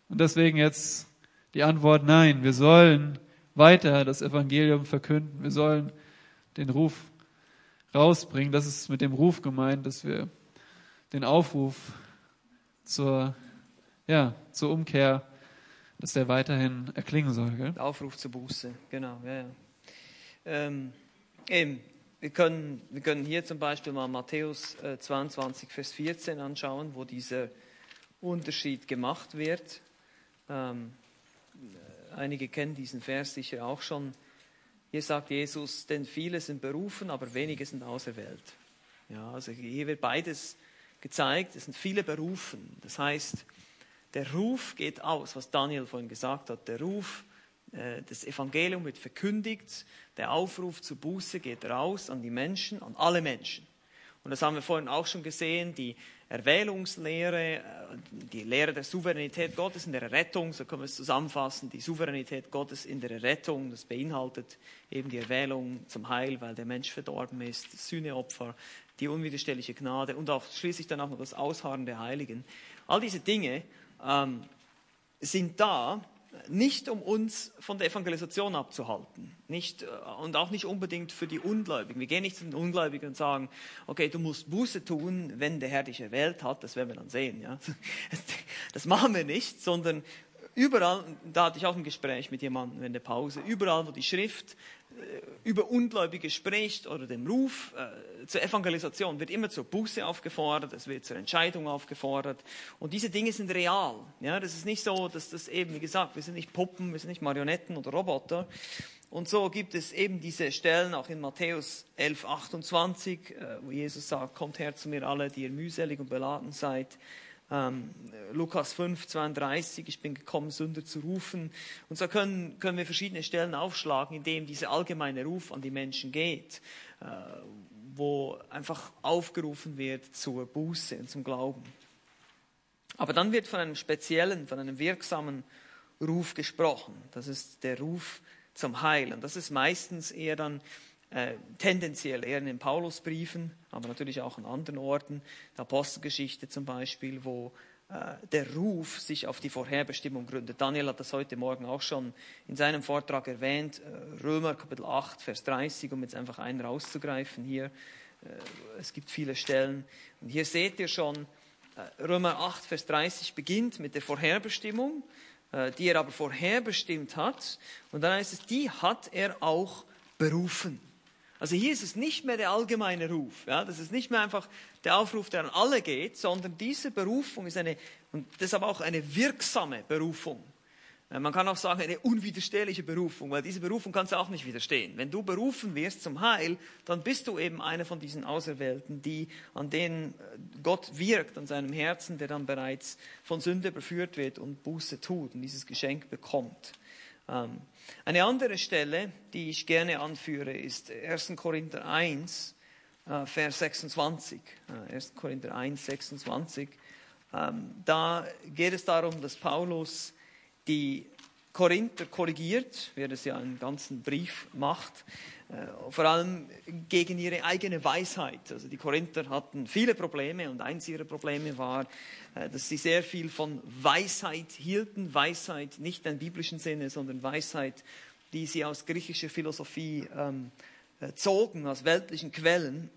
Und deswegen jetzt die Antwort nein. Wir sollen weiter das Evangelium verkünden. Wir sollen den Ruf rausbringen. Das ist mit dem Ruf gemeint, dass wir den Aufruf zur, ja, zur Umkehr, dass der weiterhin erklingen soll. Gell? Aufruf zur Buße, genau. Ja, ja. Ähm, eben, wir können, wir können hier zum Beispiel mal Matthäus 22, äh, Vers 14 anschauen, wo dieser Unterschied gemacht wird. Ähm, einige kennen diesen Vers sicher auch schon. Hier sagt Jesus, denn viele sind berufen, aber wenige sind auserwählt. Ja, also hier wird beides gezeigt. Es sind viele berufen. Das heißt, der Ruf geht aus, was Daniel vorhin gesagt hat. Der Ruf, äh, das Evangelium wird verkündigt. Der Aufruf zur Buße geht raus an die Menschen, an alle Menschen. Und das haben wir vorhin auch schon gesehen, die Erwählungslehre, äh, die Lehre der Souveränität Gottes in der Rettung, so können wir es zusammenfassen, die Souveränität Gottes in der Rettung, das beinhaltet eben die Erwählung zum Heil, weil der Mensch verdorben ist, Sühneopfer, die unwiderstehliche Gnade und auch schließlich dann auch noch das Ausharren der Heiligen. All diese Dinge ähm, sind da nicht um uns von der Evangelisation abzuhalten, nicht, äh, und auch nicht unbedingt für die Ungläubigen. Wir gehen nicht zu den Ungläubigen und sagen, okay, du musst Buße tun, wenn der Herr dich erwählt hat, das werden wir dann sehen. Ja? Das machen wir nicht, sondern überall, da hatte ich auch ein Gespräch mit jemandem in der Pause, überall, wo die Schrift über Ungläubige spricht oder dem Ruf äh, zur Evangelisation, wird immer zur Buße aufgefordert, es wird zur Entscheidung aufgefordert. Und diese Dinge sind real. Ja, das ist nicht so, dass das eben, wie gesagt, wir sind nicht Puppen, wir sind nicht Marionetten oder Roboter. Und so gibt es eben diese Stellen auch in Matthäus 11, 28, äh, wo Jesus sagt, kommt her zu mir alle, die ihr mühselig und beladen seid ähm, Lukas 5, 32, ich bin gekommen, Sünder zu rufen. Und so können, können wir verschiedene Stellen aufschlagen, in denen dieser allgemeine Ruf an die Menschen geht, äh, wo einfach aufgerufen wird zur Buße und zum Glauben. Aber dann wird von einem speziellen, von einem wirksamen Ruf gesprochen. Das ist der Ruf zum Heil. Und das ist meistens eher dann äh, tendenziell eher in den Paulusbriefen, aber natürlich auch an anderen Orten, der Apostelgeschichte zum Beispiel, wo äh, der Ruf sich auf die Vorherbestimmung gründet. Daniel hat das heute Morgen auch schon in seinem Vortrag erwähnt, äh, Römer Kapitel 8, Vers 30, um jetzt einfach einen rauszugreifen hier. Äh, es gibt viele Stellen. Und hier seht ihr schon, äh, Römer 8, Vers 30 beginnt mit der Vorherbestimmung, die er aber vorherbestimmt hat. Und dann heißt es, die hat er auch berufen. Also hier ist es nicht mehr der allgemeine Ruf. Ja? Das ist nicht mehr einfach der Aufruf, der an alle geht, sondern diese Berufung ist eine, und deshalb auch eine wirksame Berufung. Man kann auch sagen, eine unwiderstehliche Berufung, weil diese Berufung kannst du auch nicht widerstehen. Wenn du berufen wirst zum Heil, dann bist du eben einer von diesen Auserwählten, die, an denen äh, Gott wirkt, an seinem Herzen, der dann bereits von Sünde überführt wird und Buße tut und dieses Geschenk bekommt. Ähm, eine andere Stelle, die ich gerne anführe, ist 1. Korinther 1, äh, Vers 26. 1. Äh, Korinther 1, 26. Ähm, da geht es darum, dass Paulus die Korinther korrigiert, wie er es ja einen ganzen Brief macht, vor allem gegen ihre eigene Weisheit. Also die Korinther hatten viele Probleme und eins ihrer Probleme war, äh, dass sie sehr viel von Weisheit hielten. Weisheit nicht im biblischen Sinne, sondern Weisheit, die sie aus griechischer Philosophie ähm, äh, zogen, aus weltlichen Quellen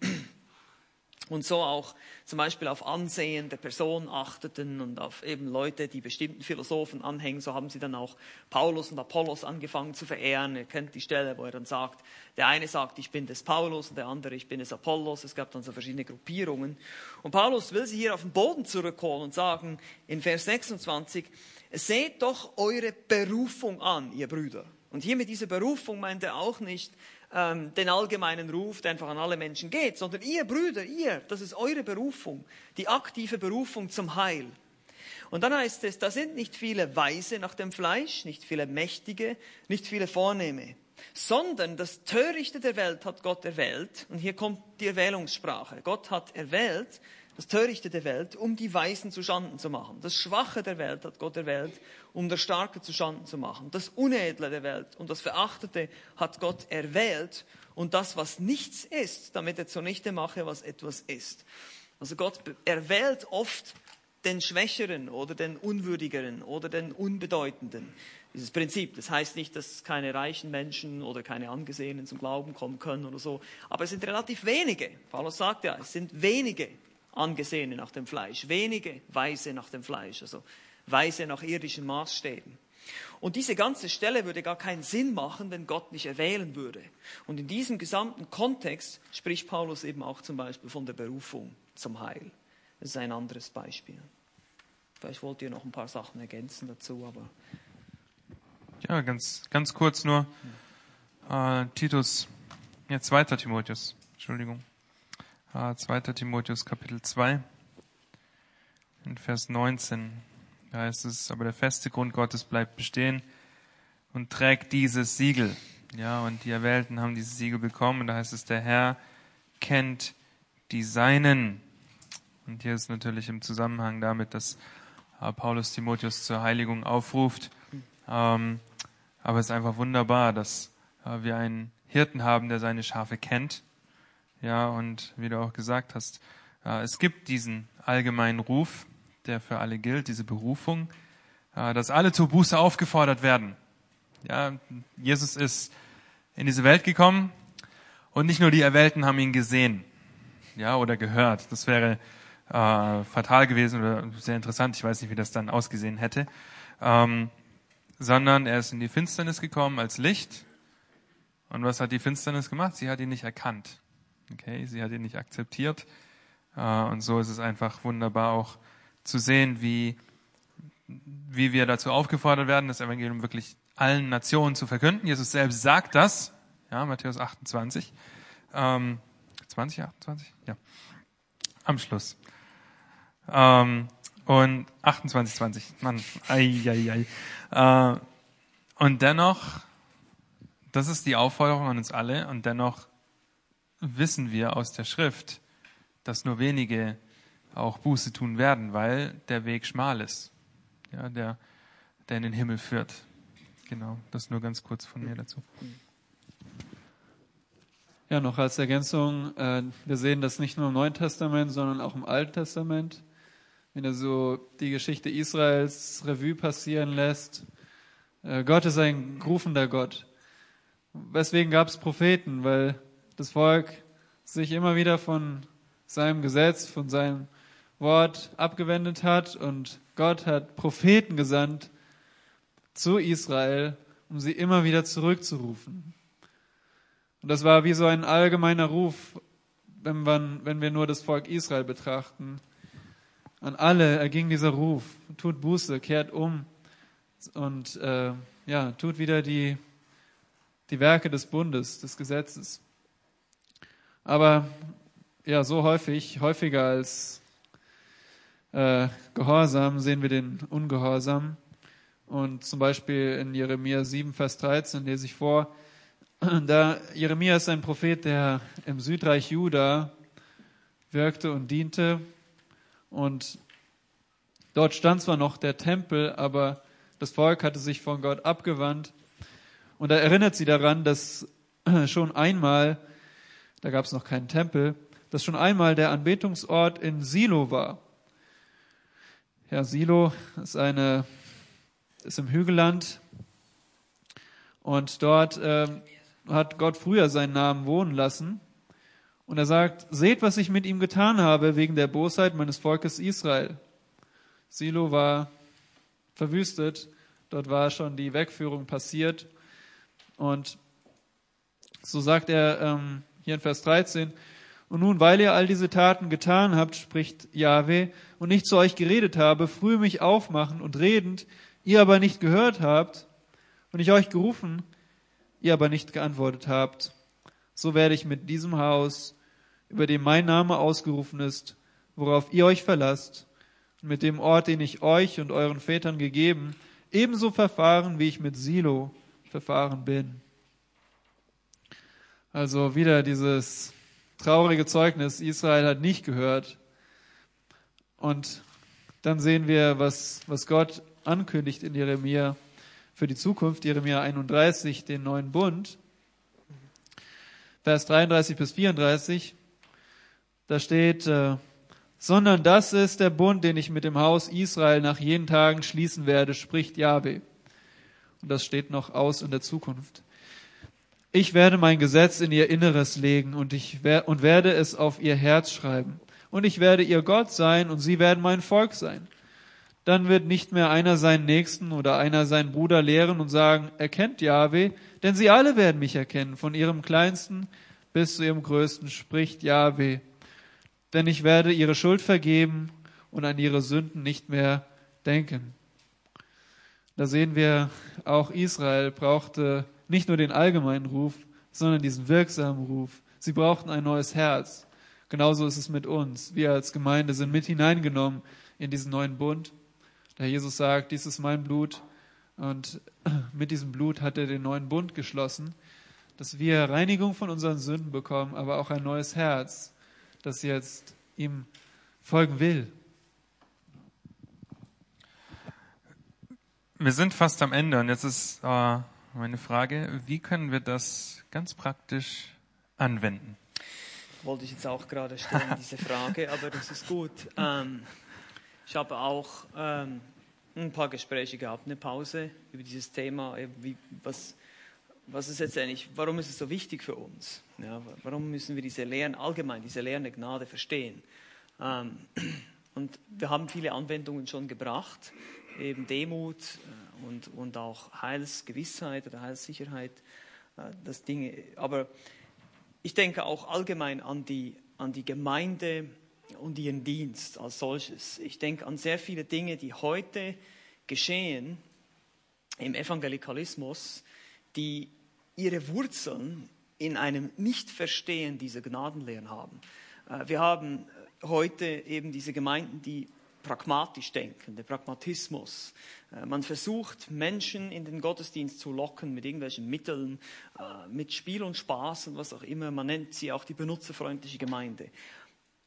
und so auch zum Beispiel auf Ansehen der Person achteten und auf eben Leute, die bestimmten Philosophen anhängen. So haben sie dann auch Paulus und Apollos angefangen zu verehren. Ihr kennt die Stelle, wo er dann sagt, der eine sagt, ich bin des Paulus und der andere, ich bin des Apollos. Es gab dann so verschiedene Gruppierungen. Und Paulus will sie hier auf den Boden zurückholen und sagen in Vers 26, seht doch eure Berufung an, ihr Brüder. Und hier mit dieser Berufung meint er auch nicht, ähm, den allgemeinen Ruf, der einfach an alle Menschen geht, sondern ihr Brüder, ihr, das ist eure Berufung, die aktive Berufung zum Heil. Und dann heißt es, da sind nicht viele Weise nach dem Fleisch, nicht viele Mächtige, nicht viele Vornehme, sondern das Törichte der Welt hat Gott erwählt. Und hier kommt die Erwählungssprache. Gott hat erwählt, das Törichte der Welt, um die Weisen zu Schanden zu machen. Das Schwache der Welt hat Gott erwählt, um das Starke zu Schanden zu machen. Das Unedle der Welt und das Verachtete hat Gott erwählt und das, was nichts ist, damit er zunichte mache, was etwas ist. Also Gott erwählt oft den Schwächeren oder den Unwürdigeren oder den Unbedeutenden. Dieses Prinzip, das heißt nicht, dass keine reichen Menschen oder keine Angesehenen zum Glauben kommen können oder so, aber es sind relativ wenige. Paulus sagt ja, es sind wenige, Angesehene nach dem Fleisch, wenige Weise nach dem Fleisch, also Weise nach irdischen Maßstäben. Und diese ganze Stelle würde gar keinen Sinn machen, wenn Gott nicht erwählen würde. Und in diesem gesamten Kontext spricht Paulus eben auch zum Beispiel von der Berufung zum Heil. Das ist ein anderes Beispiel. Vielleicht wollt ihr noch ein paar Sachen ergänzen dazu, aber. Ja, ganz, ganz kurz nur. Äh, Titus, ja, zweiter Timotheus, Entschuldigung. 2. Timotheus Kapitel 2, in Vers 19. Da heißt es, aber der feste Grund Gottes bleibt bestehen und trägt dieses Siegel. Ja, und die Erwählten haben dieses Siegel bekommen. Und da heißt es, der Herr kennt die Seinen. Und hier ist natürlich im Zusammenhang damit, dass äh, Paulus Timotheus zur Heiligung aufruft. Ähm, aber es ist einfach wunderbar, dass äh, wir einen Hirten haben, der seine Schafe kennt ja, und wie du auch gesagt hast, äh, es gibt diesen allgemeinen Ruf, der für alle gilt, diese Berufung. äh, dass alle zur Buße aufgefordert werden. Ja, Jesus ist in diese Welt gekommen und nicht nur die Erwählten haben ihn gesehen, ja, oder gehört. Das wäre äh, fatal gewesen oder sehr interessant. Ich weiß nicht, wie das dann ausgesehen hätte. Ähm, sondern er ist in die Finsternis gekommen als Licht. Und was hat die Finsternis gemacht? Sie hat ihn nicht erkannt. Okay, sie hat ihn nicht akzeptiert. Äh, und so ist es einfach wunderbar auch zu sehen, wie, wie wir dazu aufgefordert werden, das Evangelium wirklich allen Nationen zu verkünden. Jesus selbst sagt das, ja, Matthäus 28, ähm, 20, 28, ja, am Schluss. Ähm, und 28, 20, Mann, ei, ei, ei. Äh, und dennoch, das ist die Aufforderung an uns alle, und dennoch wissen wir aus der Schrift, dass nur wenige auch Buße tun werden, weil der Weg schmal ist, ja, der, der in den Himmel führt. Genau, das nur ganz kurz von mir dazu. Ja, noch als Ergänzung, äh, wir sehen das nicht nur im Neuen Testament, sondern auch im Alten Testament. Wenn er so die Geschichte Israels Revue passieren lässt, äh, Gott ist ein rufender Gott. Weswegen gab es Propheten? Weil das Volk sich immer wieder von seinem Gesetz, von seinem Wort abgewendet hat und Gott hat Propheten gesandt zu Israel, um sie immer wieder zurückzurufen. Und das war wie so ein allgemeiner Ruf, wenn, man, wenn wir nur das Volk Israel betrachten. An alle erging dieser Ruf, tut Buße, kehrt um und äh, ja, tut wieder die, die Werke des Bundes, des Gesetzes. Aber ja, so häufig, häufiger als äh, Gehorsam sehen wir den Ungehorsam. Und zum Beispiel in Jeremia 7, Vers 13 lese ich vor, da Jeremia ist ein Prophet, der im Südreich Juda wirkte und diente. Und dort stand zwar noch der Tempel, aber das Volk hatte sich von Gott abgewandt. Und er erinnert sie daran, dass schon einmal, da gab es noch keinen Tempel, dass schon einmal der Anbetungsort in Silo war. Ja, Silo ist eine, ist im Hügelland und dort äh, hat Gott früher seinen Namen wohnen lassen. Und er sagt, seht, was ich mit ihm getan habe wegen der Bosheit meines Volkes Israel. Silo war verwüstet, dort war schon die Wegführung passiert. Und so sagt er ähm, hier in Vers 13, und nun, weil ihr all diese Taten getan habt, spricht Jahwe, und nicht zu euch geredet habe, früh mich aufmachen und redend, ihr aber nicht gehört habt, und ich euch gerufen, ihr aber nicht geantwortet habt, so werde ich mit diesem Haus, über dem mein Name ausgerufen ist, worauf ihr euch verlasst, und mit dem Ort, den ich euch und euren Vätern gegeben, ebenso verfahren, wie ich mit Silo verfahren bin. Also wieder dieses traurige Zeugnis, Israel hat nicht gehört. Und dann sehen wir, was, was Gott ankündigt in Jeremia für die Zukunft, Jeremia 31, den neuen Bund. Vers 33 bis 34, da steht, äh, sondern das ist der Bund, den ich mit dem Haus Israel nach jenen Tagen schließen werde, spricht Jahwe. Und das steht noch aus in der Zukunft. Ich werde mein Gesetz in ihr Inneres legen und ich wer und werde es auf ihr Herz schreiben. Und ich werde ihr Gott sein und sie werden mein Volk sein. Dann wird nicht mehr einer seinen Nächsten oder einer seinen Bruder lehren und sagen, erkennt Jahwe, denn sie alle werden mich erkennen, von ihrem Kleinsten bis zu ihrem Größten, spricht Jahwe. Denn ich werde ihre Schuld vergeben und an ihre Sünden nicht mehr denken. Da sehen wir, auch Israel brauchte nicht nur den allgemeinen Ruf, sondern diesen wirksamen Ruf. Sie brauchten ein neues Herz. Genauso ist es mit uns. Wir als Gemeinde sind mit hineingenommen in diesen neuen Bund. Da Jesus sagt, dies ist mein Blut und mit diesem Blut hat er den neuen Bund geschlossen, dass wir Reinigung von unseren Sünden bekommen, aber auch ein neues Herz, das jetzt ihm folgen will. Wir sind fast am Ende und jetzt ist äh, meine Frage, wie können wir das ganz praktisch anwenden? Wollte ich jetzt auch gerade stellen, diese Frage, aber das ist gut. Ähm, ich habe auch ähm, ein paar Gespräche gehabt, eine Pause über dieses Thema, wie, was, was ist letztendlich, warum ist es so wichtig für uns? Ja, warum müssen wir diese Lehren allgemein, diese Lehren der Gnade verstehen? Ähm, und wir haben viele Anwendungen schon gebracht, eben Demut äh, und, und auch Heilsgewissheit oder Heilssicherheit, äh, das Dinge. Aber ich denke auch allgemein an die, an die Gemeinde und ihren Dienst als solches. Ich denke an sehr viele Dinge, die heute geschehen im Evangelikalismus, die ihre Wurzeln in einem Nichtverstehen dieser Gnadenlehren haben. Äh, wir haben heute eben diese Gemeinden, die pragmatisch denken, der Pragmatismus. Äh, man versucht, Menschen in den Gottesdienst zu locken mit irgendwelchen Mitteln, äh, mit Spiel und Spaß und was auch immer. Man nennt sie auch die benutzerfreundliche Gemeinde.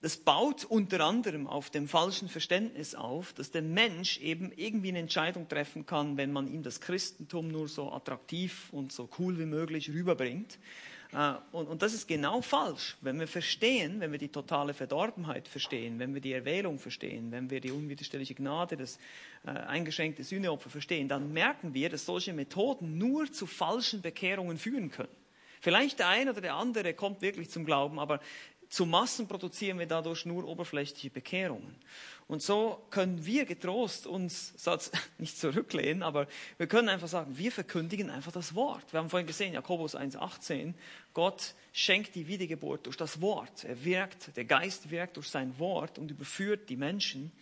Das baut unter anderem auf dem falschen Verständnis auf, dass der Mensch eben irgendwie eine Entscheidung treffen kann, wenn man ihm das Christentum nur so attraktiv und so cool wie möglich rüberbringt. Äh, und, und das ist genau falsch. Wenn wir verstehen, wenn wir die totale Verdorbenheit verstehen, wenn wir die Erwählung verstehen, wenn wir die unwiderstehliche Gnade, das äh, eingeschränkte Sühneopfer verstehen, dann merken wir, dass solche Methoden nur zu falschen Bekehrungen führen können. Vielleicht der eine oder der andere kommt wirklich zum Glauben, aber zu Massen produzieren wir dadurch nur oberflächliche Bekehrungen. Und so können wir getrost uns nicht zurücklehnen, aber wir können einfach sagen, wir verkündigen einfach das Wort. Wir haben vorhin gesehen, Jakobus 1,18, Gott schenkt die Wiedergeburt durch das Wort. Er wirkt, der Geist wirkt durch sein Wort und überführt die Menschen.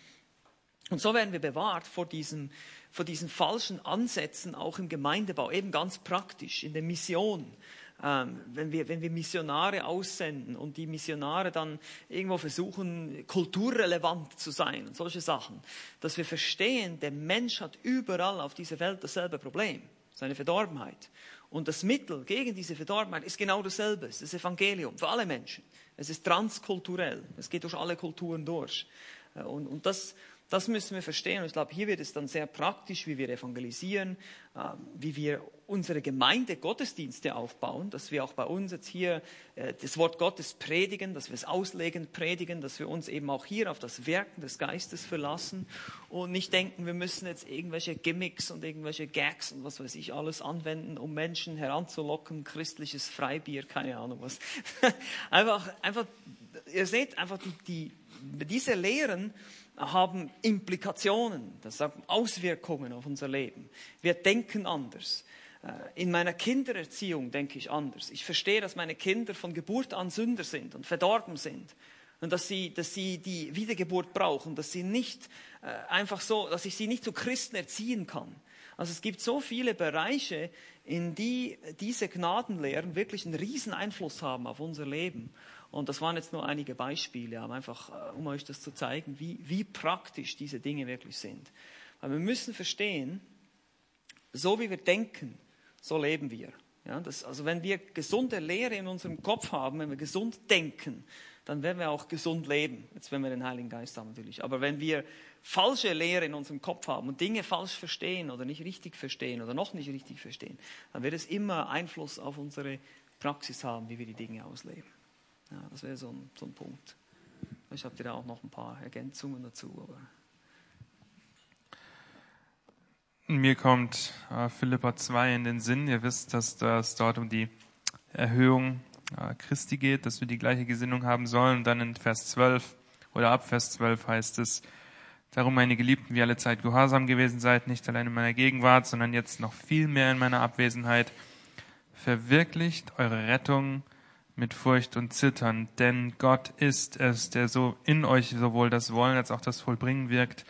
Und so werden wir bewahrt vor diesen, vor diesen falschen Ansätzen auch im Gemeindebau, eben ganz praktisch, in der Mission, ähm, wenn, wir, wenn wir Missionare aussenden und die Missionare dann irgendwo versuchen, kulturrelevant zu sein und solche Sachen, dass wir verstehen, der Mensch hat überall auf dieser Welt dasselbe Problem, seine Verdorbenheit. Und das Mittel gegen diese Verdorbenheit ist genau dasselbe, es ist das Evangelium für alle Menschen. Es ist transkulturell, es geht durch alle Kulturen durch. Äh, und, und das, das müssen wir verstehen. Und ich glaube, hier wird es dann sehr praktisch, wie wir evangelisieren, äh, wie wir unsere Gemeinde Gottesdienste aufbauen, dass wir auch bei uns jetzt hier äh, das Wort Gottes predigen, dass wir es auslegend predigen, dass wir uns eben auch hier auf das Wirken des Geistes verlassen und nicht denken, wir müssen jetzt irgendwelche Gimmicks und irgendwelche Gags und was weiß ich alles anwenden, um Menschen heranzulocken, christliches Freibier, keine Ahnung was. einfach, einfach, ihr seht einfach die, die, diese Lehren, haben Implikationen, das haben Auswirkungen auf unser Leben. Wir denken anders. Äh, in meiner Kindererziehung denke ich anders. Ich verstehe, dass meine Kinder von Geburt an Sünder sind und verdorben sind und dass sie, dass sie die Wiedergeburt brauchen, dass sie nicht äh, einfach so, dass ich sie nicht zu Christen erziehen kann. Also es gibt so viele Bereiche, in die diese Gnadenlehren wirklich einen riesen Einfluss haben auf unser Leben. Und das waren jetzt nur einige Beispiele, aber einfach, äh, um euch das zu zeigen, wie, wie praktisch diese Dinge wirklich sind. Weil wir müssen verstehen, so wie wir denken, so leben wir. Ja, das, also wenn wir gesunde Lehre in unserem Kopf haben, wenn wir gesund denken, dann werden wir auch gesund leben. Jetzt wenn wir den Heiligen Geist haben natürlich. Aber wenn wir falsche Lehre in unserem Kopf haben und Dinge falsch verstehen oder nicht richtig verstehen oder noch nicht richtig verstehen, dann wird es immer Einfluss auf unsere Praxis haben, wie wir die Dinge ausleben. Ja, das wäre so ein, so ein Punkt. Ich habe da auch noch ein paar Ergänzungen dazu. Aber Mir kommt äh, Philippa 2 in den Sinn. Ihr wisst, dass das dort um die Erhöhung äh, Christi geht, dass wir die gleiche Gesinnung haben sollen. Und dann in Vers 12 oder ab Vers 12 heißt es, Darum, meine Geliebten, wie alle Zeit gehorsam gewesen seid, nicht allein in meiner Gegenwart, sondern jetzt noch viel mehr in meiner Abwesenheit, verwirklicht eure Rettung mit Furcht und Zittern, denn Gott ist es, der so in euch sowohl das Wollen als auch das Vollbringen wirkt,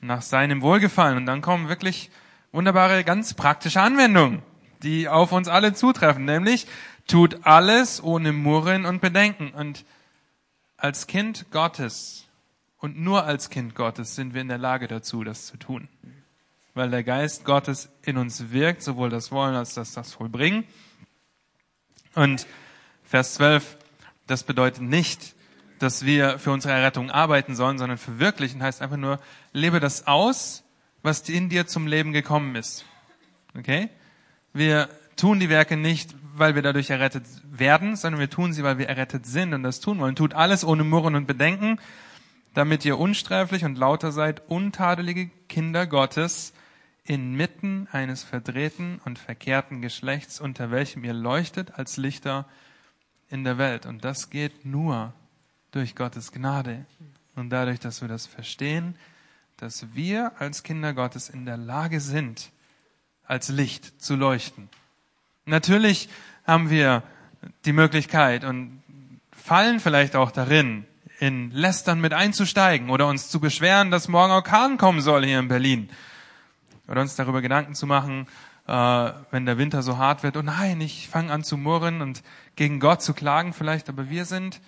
nach seinem Wohlgefallen. Und dann kommen wirklich wunderbare, ganz praktische Anwendungen, die auf uns alle zutreffen, nämlich tut alles ohne Murren und Bedenken. Und als Kind Gottes und nur als Kind Gottes sind wir in der Lage dazu, das zu tun. Weil der Geist Gottes in uns wirkt, sowohl das Wollen als auch das Vollbringen. Und Vers 12, das bedeutet nicht, dass wir für unsere Errettung arbeiten sollen, sondern verwirklichen heißt einfach nur, lebe das aus, was in dir zum Leben gekommen ist. Okay? Wir tun die Werke nicht, weil wir dadurch errettet werden, sondern wir tun sie, weil wir errettet sind und das tun wollen. Tut alles ohne Murren und Bedenken. damit ihr unsträflich und lauter seid, untadelige Kinder Gottes, inmitten eines verdrehten und verkehrten Geschlechts, unter welchem ihr leuchtet als Lichter in der Welt. Und das geht nur durch Gottes Gnade und dadurch, dass wir das verstehen, dass wir als Kinder Gottes in der Lage sind, als Licht zu leuchten. Natürlich haben wir die Möglichkeit und fallen vielleicht auch darin, in Lästern mit einzusteigen oder uns zu beschweren, dass morgen Orkan kommen soll hier in Berlin. Oder uns darüber Gedanken zu machen, äh, wenn der Winter so hart wird, oh nein, ich fange an zu murren und gegen Gott zu klagen vielleicht, aber wir sind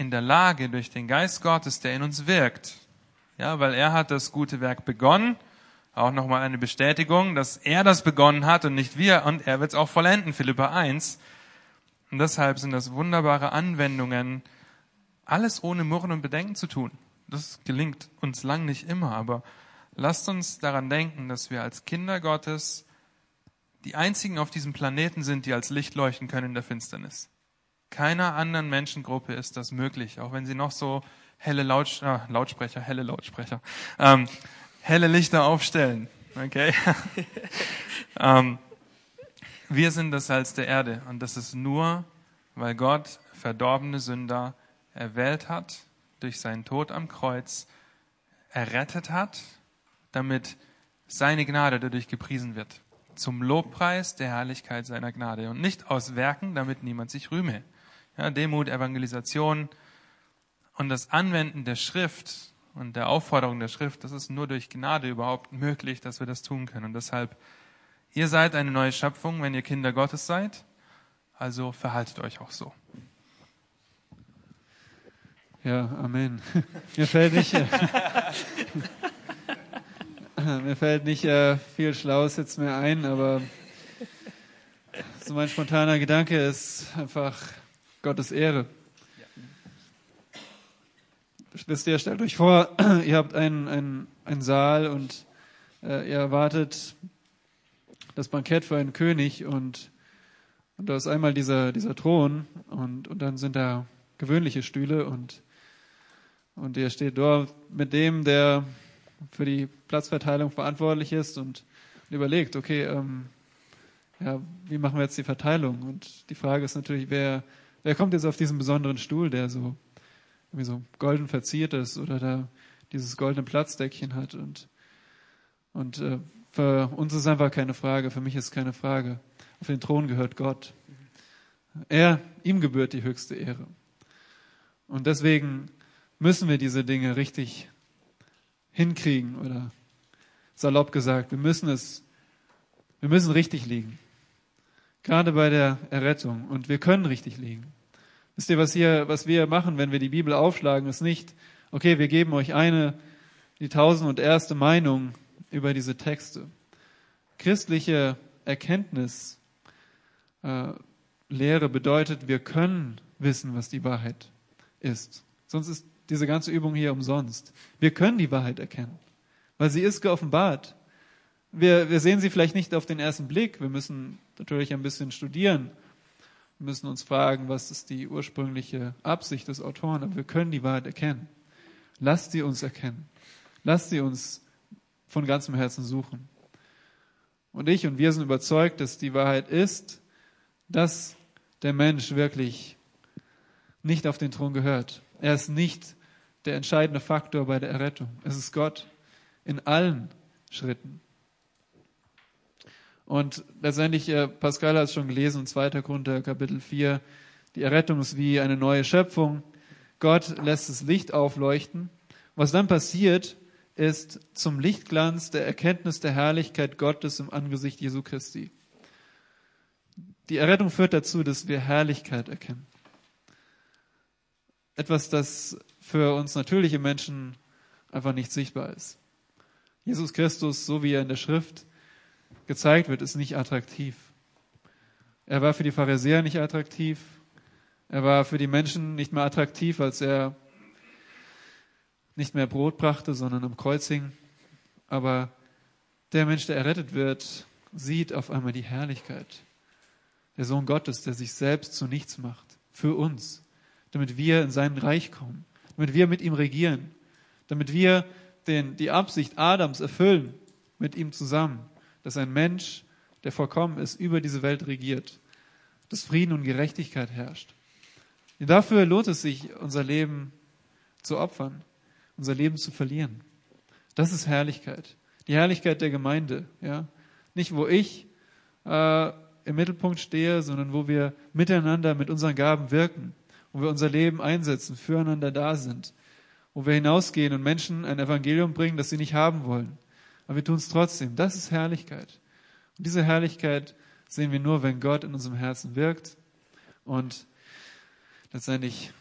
in der Lage durch den Geist Gottes, der in uns wirkt. Ja, weil er hat das gute Werk begonnen. Auch nochmal eine Bestätigung, dass er das begonnen hat und nicht wir und er wird es auch vollenden, Philippa 1. Und deshalb sind das wunderbare Anwendungen, alles ohne Murren und Bedenken zu tun. Das gelingt uns lang nicht immer, aber lasst uns daran denken, dass wir als Kinder Gottes die einzigen auf diesem Planeten sind, die als Licht leuchten können in der Finsternis. Keiner anderen Menschengruppe ist das möglich, auch wenn sie noch so helle Laut, äh, Lautsprecher, helle Lautsprecher, ähm, helle Lichter aufstellen. Okay? ähm, wir sind das Salz der Erde und das ist nur, weil Gott verdorbene Sünder erwählt hat, durch seinen Tod am Kreuz errettet hat, damit seine Gnade dadurch gepriesen wird. Zum Lobpreis der Herrlichkeit seiner Gnade und nicht aus Werken, damit niemand sich rühme. Ja, Demut, Evangelisation und das Anwenden der Schrift und der Aufforderung der Schrift, das ist nur durch Gnade überhaupt möglich, dass wir das tun können. Und deshalb, ihr seid eine neue Schöpfung, wenn ihr Kinder Gottes seid, also verhaltet euch auch so. Ja, Amen. Mir fällt nicht, äh, mir fällt nicht äh, viel Schlaues jetzt mehr ein, aber so mein spontaner Gedanke ist einfach Gottes Ehre. Ihr, stellt euch vor, ihr habt einen, einen, einen Saal und äh, ihr erwartet das Bankett für einen König und, und da ist einmal dieser, dieser Thron und, und dann sind da gewöhnliche Stühle und und ihr steht dort mit dem, der für die Platzverteilung verantwortlich ist und überlegt, okay, ähm, ja, wie machen wir jetzt die Verteilung? Und die Frage ist natürlich, wer, wer kommt jetzt auf diesen besonderen Stuhl, der so irgendwie so golden verziert ist oder da dieses goldene Platzdeckchen hat und und äh, für uns ist einfach keine Frage, für mich ist keine Frage. Auf den Thron gehört Gott. Er, ihm gebührt die höchste Ehre. Und deswegen müssen wir diese Dinge richtig hinkriegen oder salopp gesagt, wir müssen es, wir müssen richtig liegen. Gerade bei der Errettung. Und wir können richtig liegen. Wisst ihr, was hier, was wir machen, wenn wir die Bibel aufschlagen, ist nicht, okay, wir geben euch eine, die tausend und erste Meinung über diese Texte. Christliche Erkenntnis, äh, Lehre bedeutet, wir können wissen, was die Wahrheit ist. Sonst ist diese ganze Übung hier umsonst. Wir können die Wahrheit erkennen, weil sie ist geoffenbart. Wir, wir sehen sie vielleicht nicht auf den ersten Blick. Wir müssen natürlich ein bisschen studieren. Wir müssen uns fragen, was ist die ursprüngliche Absicht des Autoren, aber wir können die Wahrheit erkennen. Lasst sie uns erkennen. Lasst sie uns von ganzem Herzen suchen. Und ich und wir sind überzeugt, dass die Wahrheit ist, dass der Mensch wirklich nicht auf den Thron gehört. Er ist nicht der entscheidende Faktor bei der Errettung. Es ist Gott in allen Schritten. Und letztendlich, äh, Pascal hat es schon gelesen, zweiter Grund der Kapitel 4, die Errettung ist wie eine neue Schöpfung. Gott lässt das Licht aufleuchten. Was dann passiert, ist zum Lichtglanz der Erkenntnis der Herrlichkeit Gottes im Angesicht Jesu Christi. Die Errettung führt dazu, dass wir Herrlichkeit erkennen. Etwas, das für uns natürliche Menschen einfach nicht sichtbar ist. Jesus Christus, so wie er in der Schrift gezeigt wird, ist nicht attraktiv. Er war für die Pharisäer nicht attraktiv. Er war für die Menschen nicht mehr attraktiv, als er nicht mehr Brot brachte, sondern am Kreuz hing. Aber der Mensch, der errettet wird, sieht auf einmal die Herrlichkeit. Der Sohn Gottes, der sich selbst zu nichts macht. Für uns. Damit wir in sein Reich kommen damit wir mit ihm regieren, damit wir den, die Absicht Adams erfüllen mit ihm zusammen, dass ein Mensch, der vollkommen ist, über diese Welt regiert, dass Frieden und Gerechtigkeit herrscht. Und dafür lohnt es sich, unser Leben zu opfern, unser Leben zu verlieren. Das ist Herrlichkeit. Die Herrlichkeit der Gemeinde. Ja? Nicht, wo ich äh, im Mittelpunkt stehe, sondern wo wir miteinander mit unseren Gaben wirken, wo wir unser Leben einsetzen, füreinander da sind, wo wir hinausgehen und Menschen ein Evangelium bringen, das sie nicht haben wollen. Aber wir tun es trotzdem. Das ist Herrlichkeit. Und diese Herrlichkeit sehen wir nur, wenn Gott in unserem Herzen wirkt. Und letztendlich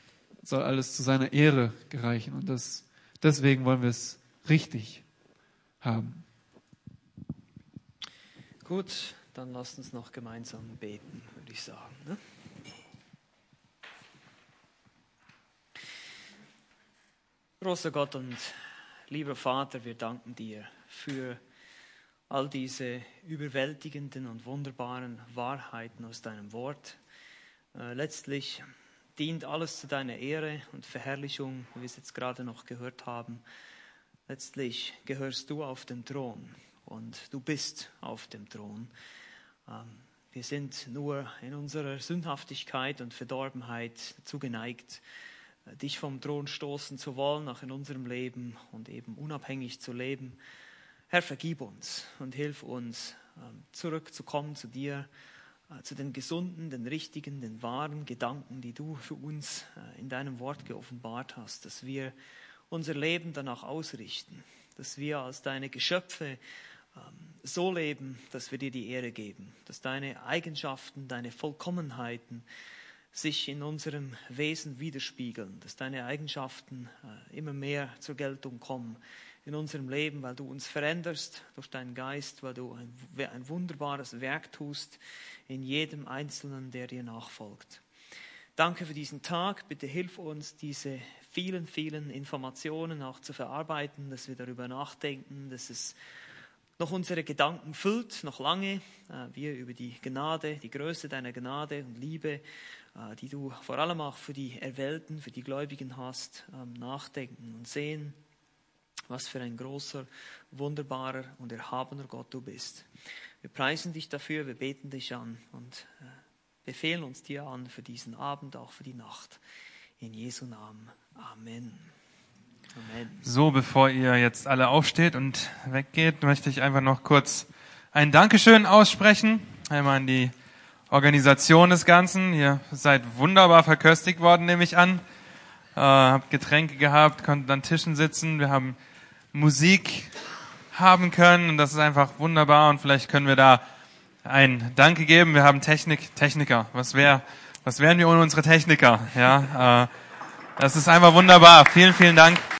soll alles zu seiner Ehre gereichen. Und das, deswegen wollen wir es richtig haben. Gut, dann lasst uns noch gemeinsam beten, würde ich sagen. Ne? Großer Gott und lieber Vater, wir danken dir für all diese überwältigenden und wunderbaren Wahrheiten aus deinem Wort. Äh, letztlich dient alles zu deiner Ehre und Verherrlichung, wie wir es jetzt gerade noch gehört haben. Letztlich gehörst du auf den Thron und du bist auf dem Thron. Ähm, wir sind nur in unserer Sündhaftigkeit und Verdorbenheit zugeneigt, äh, dich vom Thron stoßen zu wollen, auch in unserem Leben und eben unabhängig zu leben. Herr, vergib uns und hilf uns, ähm, zurückzukommen zu dir äh, zu den gesunden, den richtigen, den wahren Gedanken, die du für uns äh, in deinem Wort geoffenbart hast, dass wir unser Leben danach ausrichten, dass wir als deine Geschöpfe ähm, so leben, dass wir dir die Ehre geben, dass deine Eigenschaften, deine Vollkommenheiten sich in unserem Wesen widerspiegeln, dass deine Eigenschaften äh, immer mehr zur Geltung kommen in unserem Leben, weil du uns veränderst durch deinen Geist, weil du ein, ein wunderbares Werk tust in jedem Einzelnen, der dir nachfolgt. Danke für diesen Tag. Bitte hilf uns, diese vielen, vielen Informationen auch zu verarbeiten, dass wir darüber nachdenken, dass es noch unsere Gedanken füllt, noch lange, äh, wir über die Gnade, die Größe deiner Gnade und Liebe, äh, die du vor allem auch für die Erwählten, für die Gläubigen hast, ähm, nachdenken und sehen, was für ein großer, wunderbarer und erhabener Gott du bist. Wir preisen dich dafür, wir beten dich an und äh, befehlen uns dir an für diesen Abend, auch für die Nacht. In Jesu Namen. Amen. Amen. So, bevor ihr jetzt alle aufsteht und weggeht, möchte ich einfach noch kurz ein Dankeschön aussprechen. Einmal an die Organisation des Ganzen. Ihr seid wunderbar verköstigt worden, nehme ich an. Äh, habt Getränke gehabt, konntet an Tischen sitzen. Wir haben Musik haben können und das ist einfach wunderbar und vielleicht können wir da ein Danke geben. Wir haben Technik, Techniker. Was wäre, was wären wir ohne unsere Techniker? Ja, äh, das ist einfach wunderbar. Vielen, vielen Dank.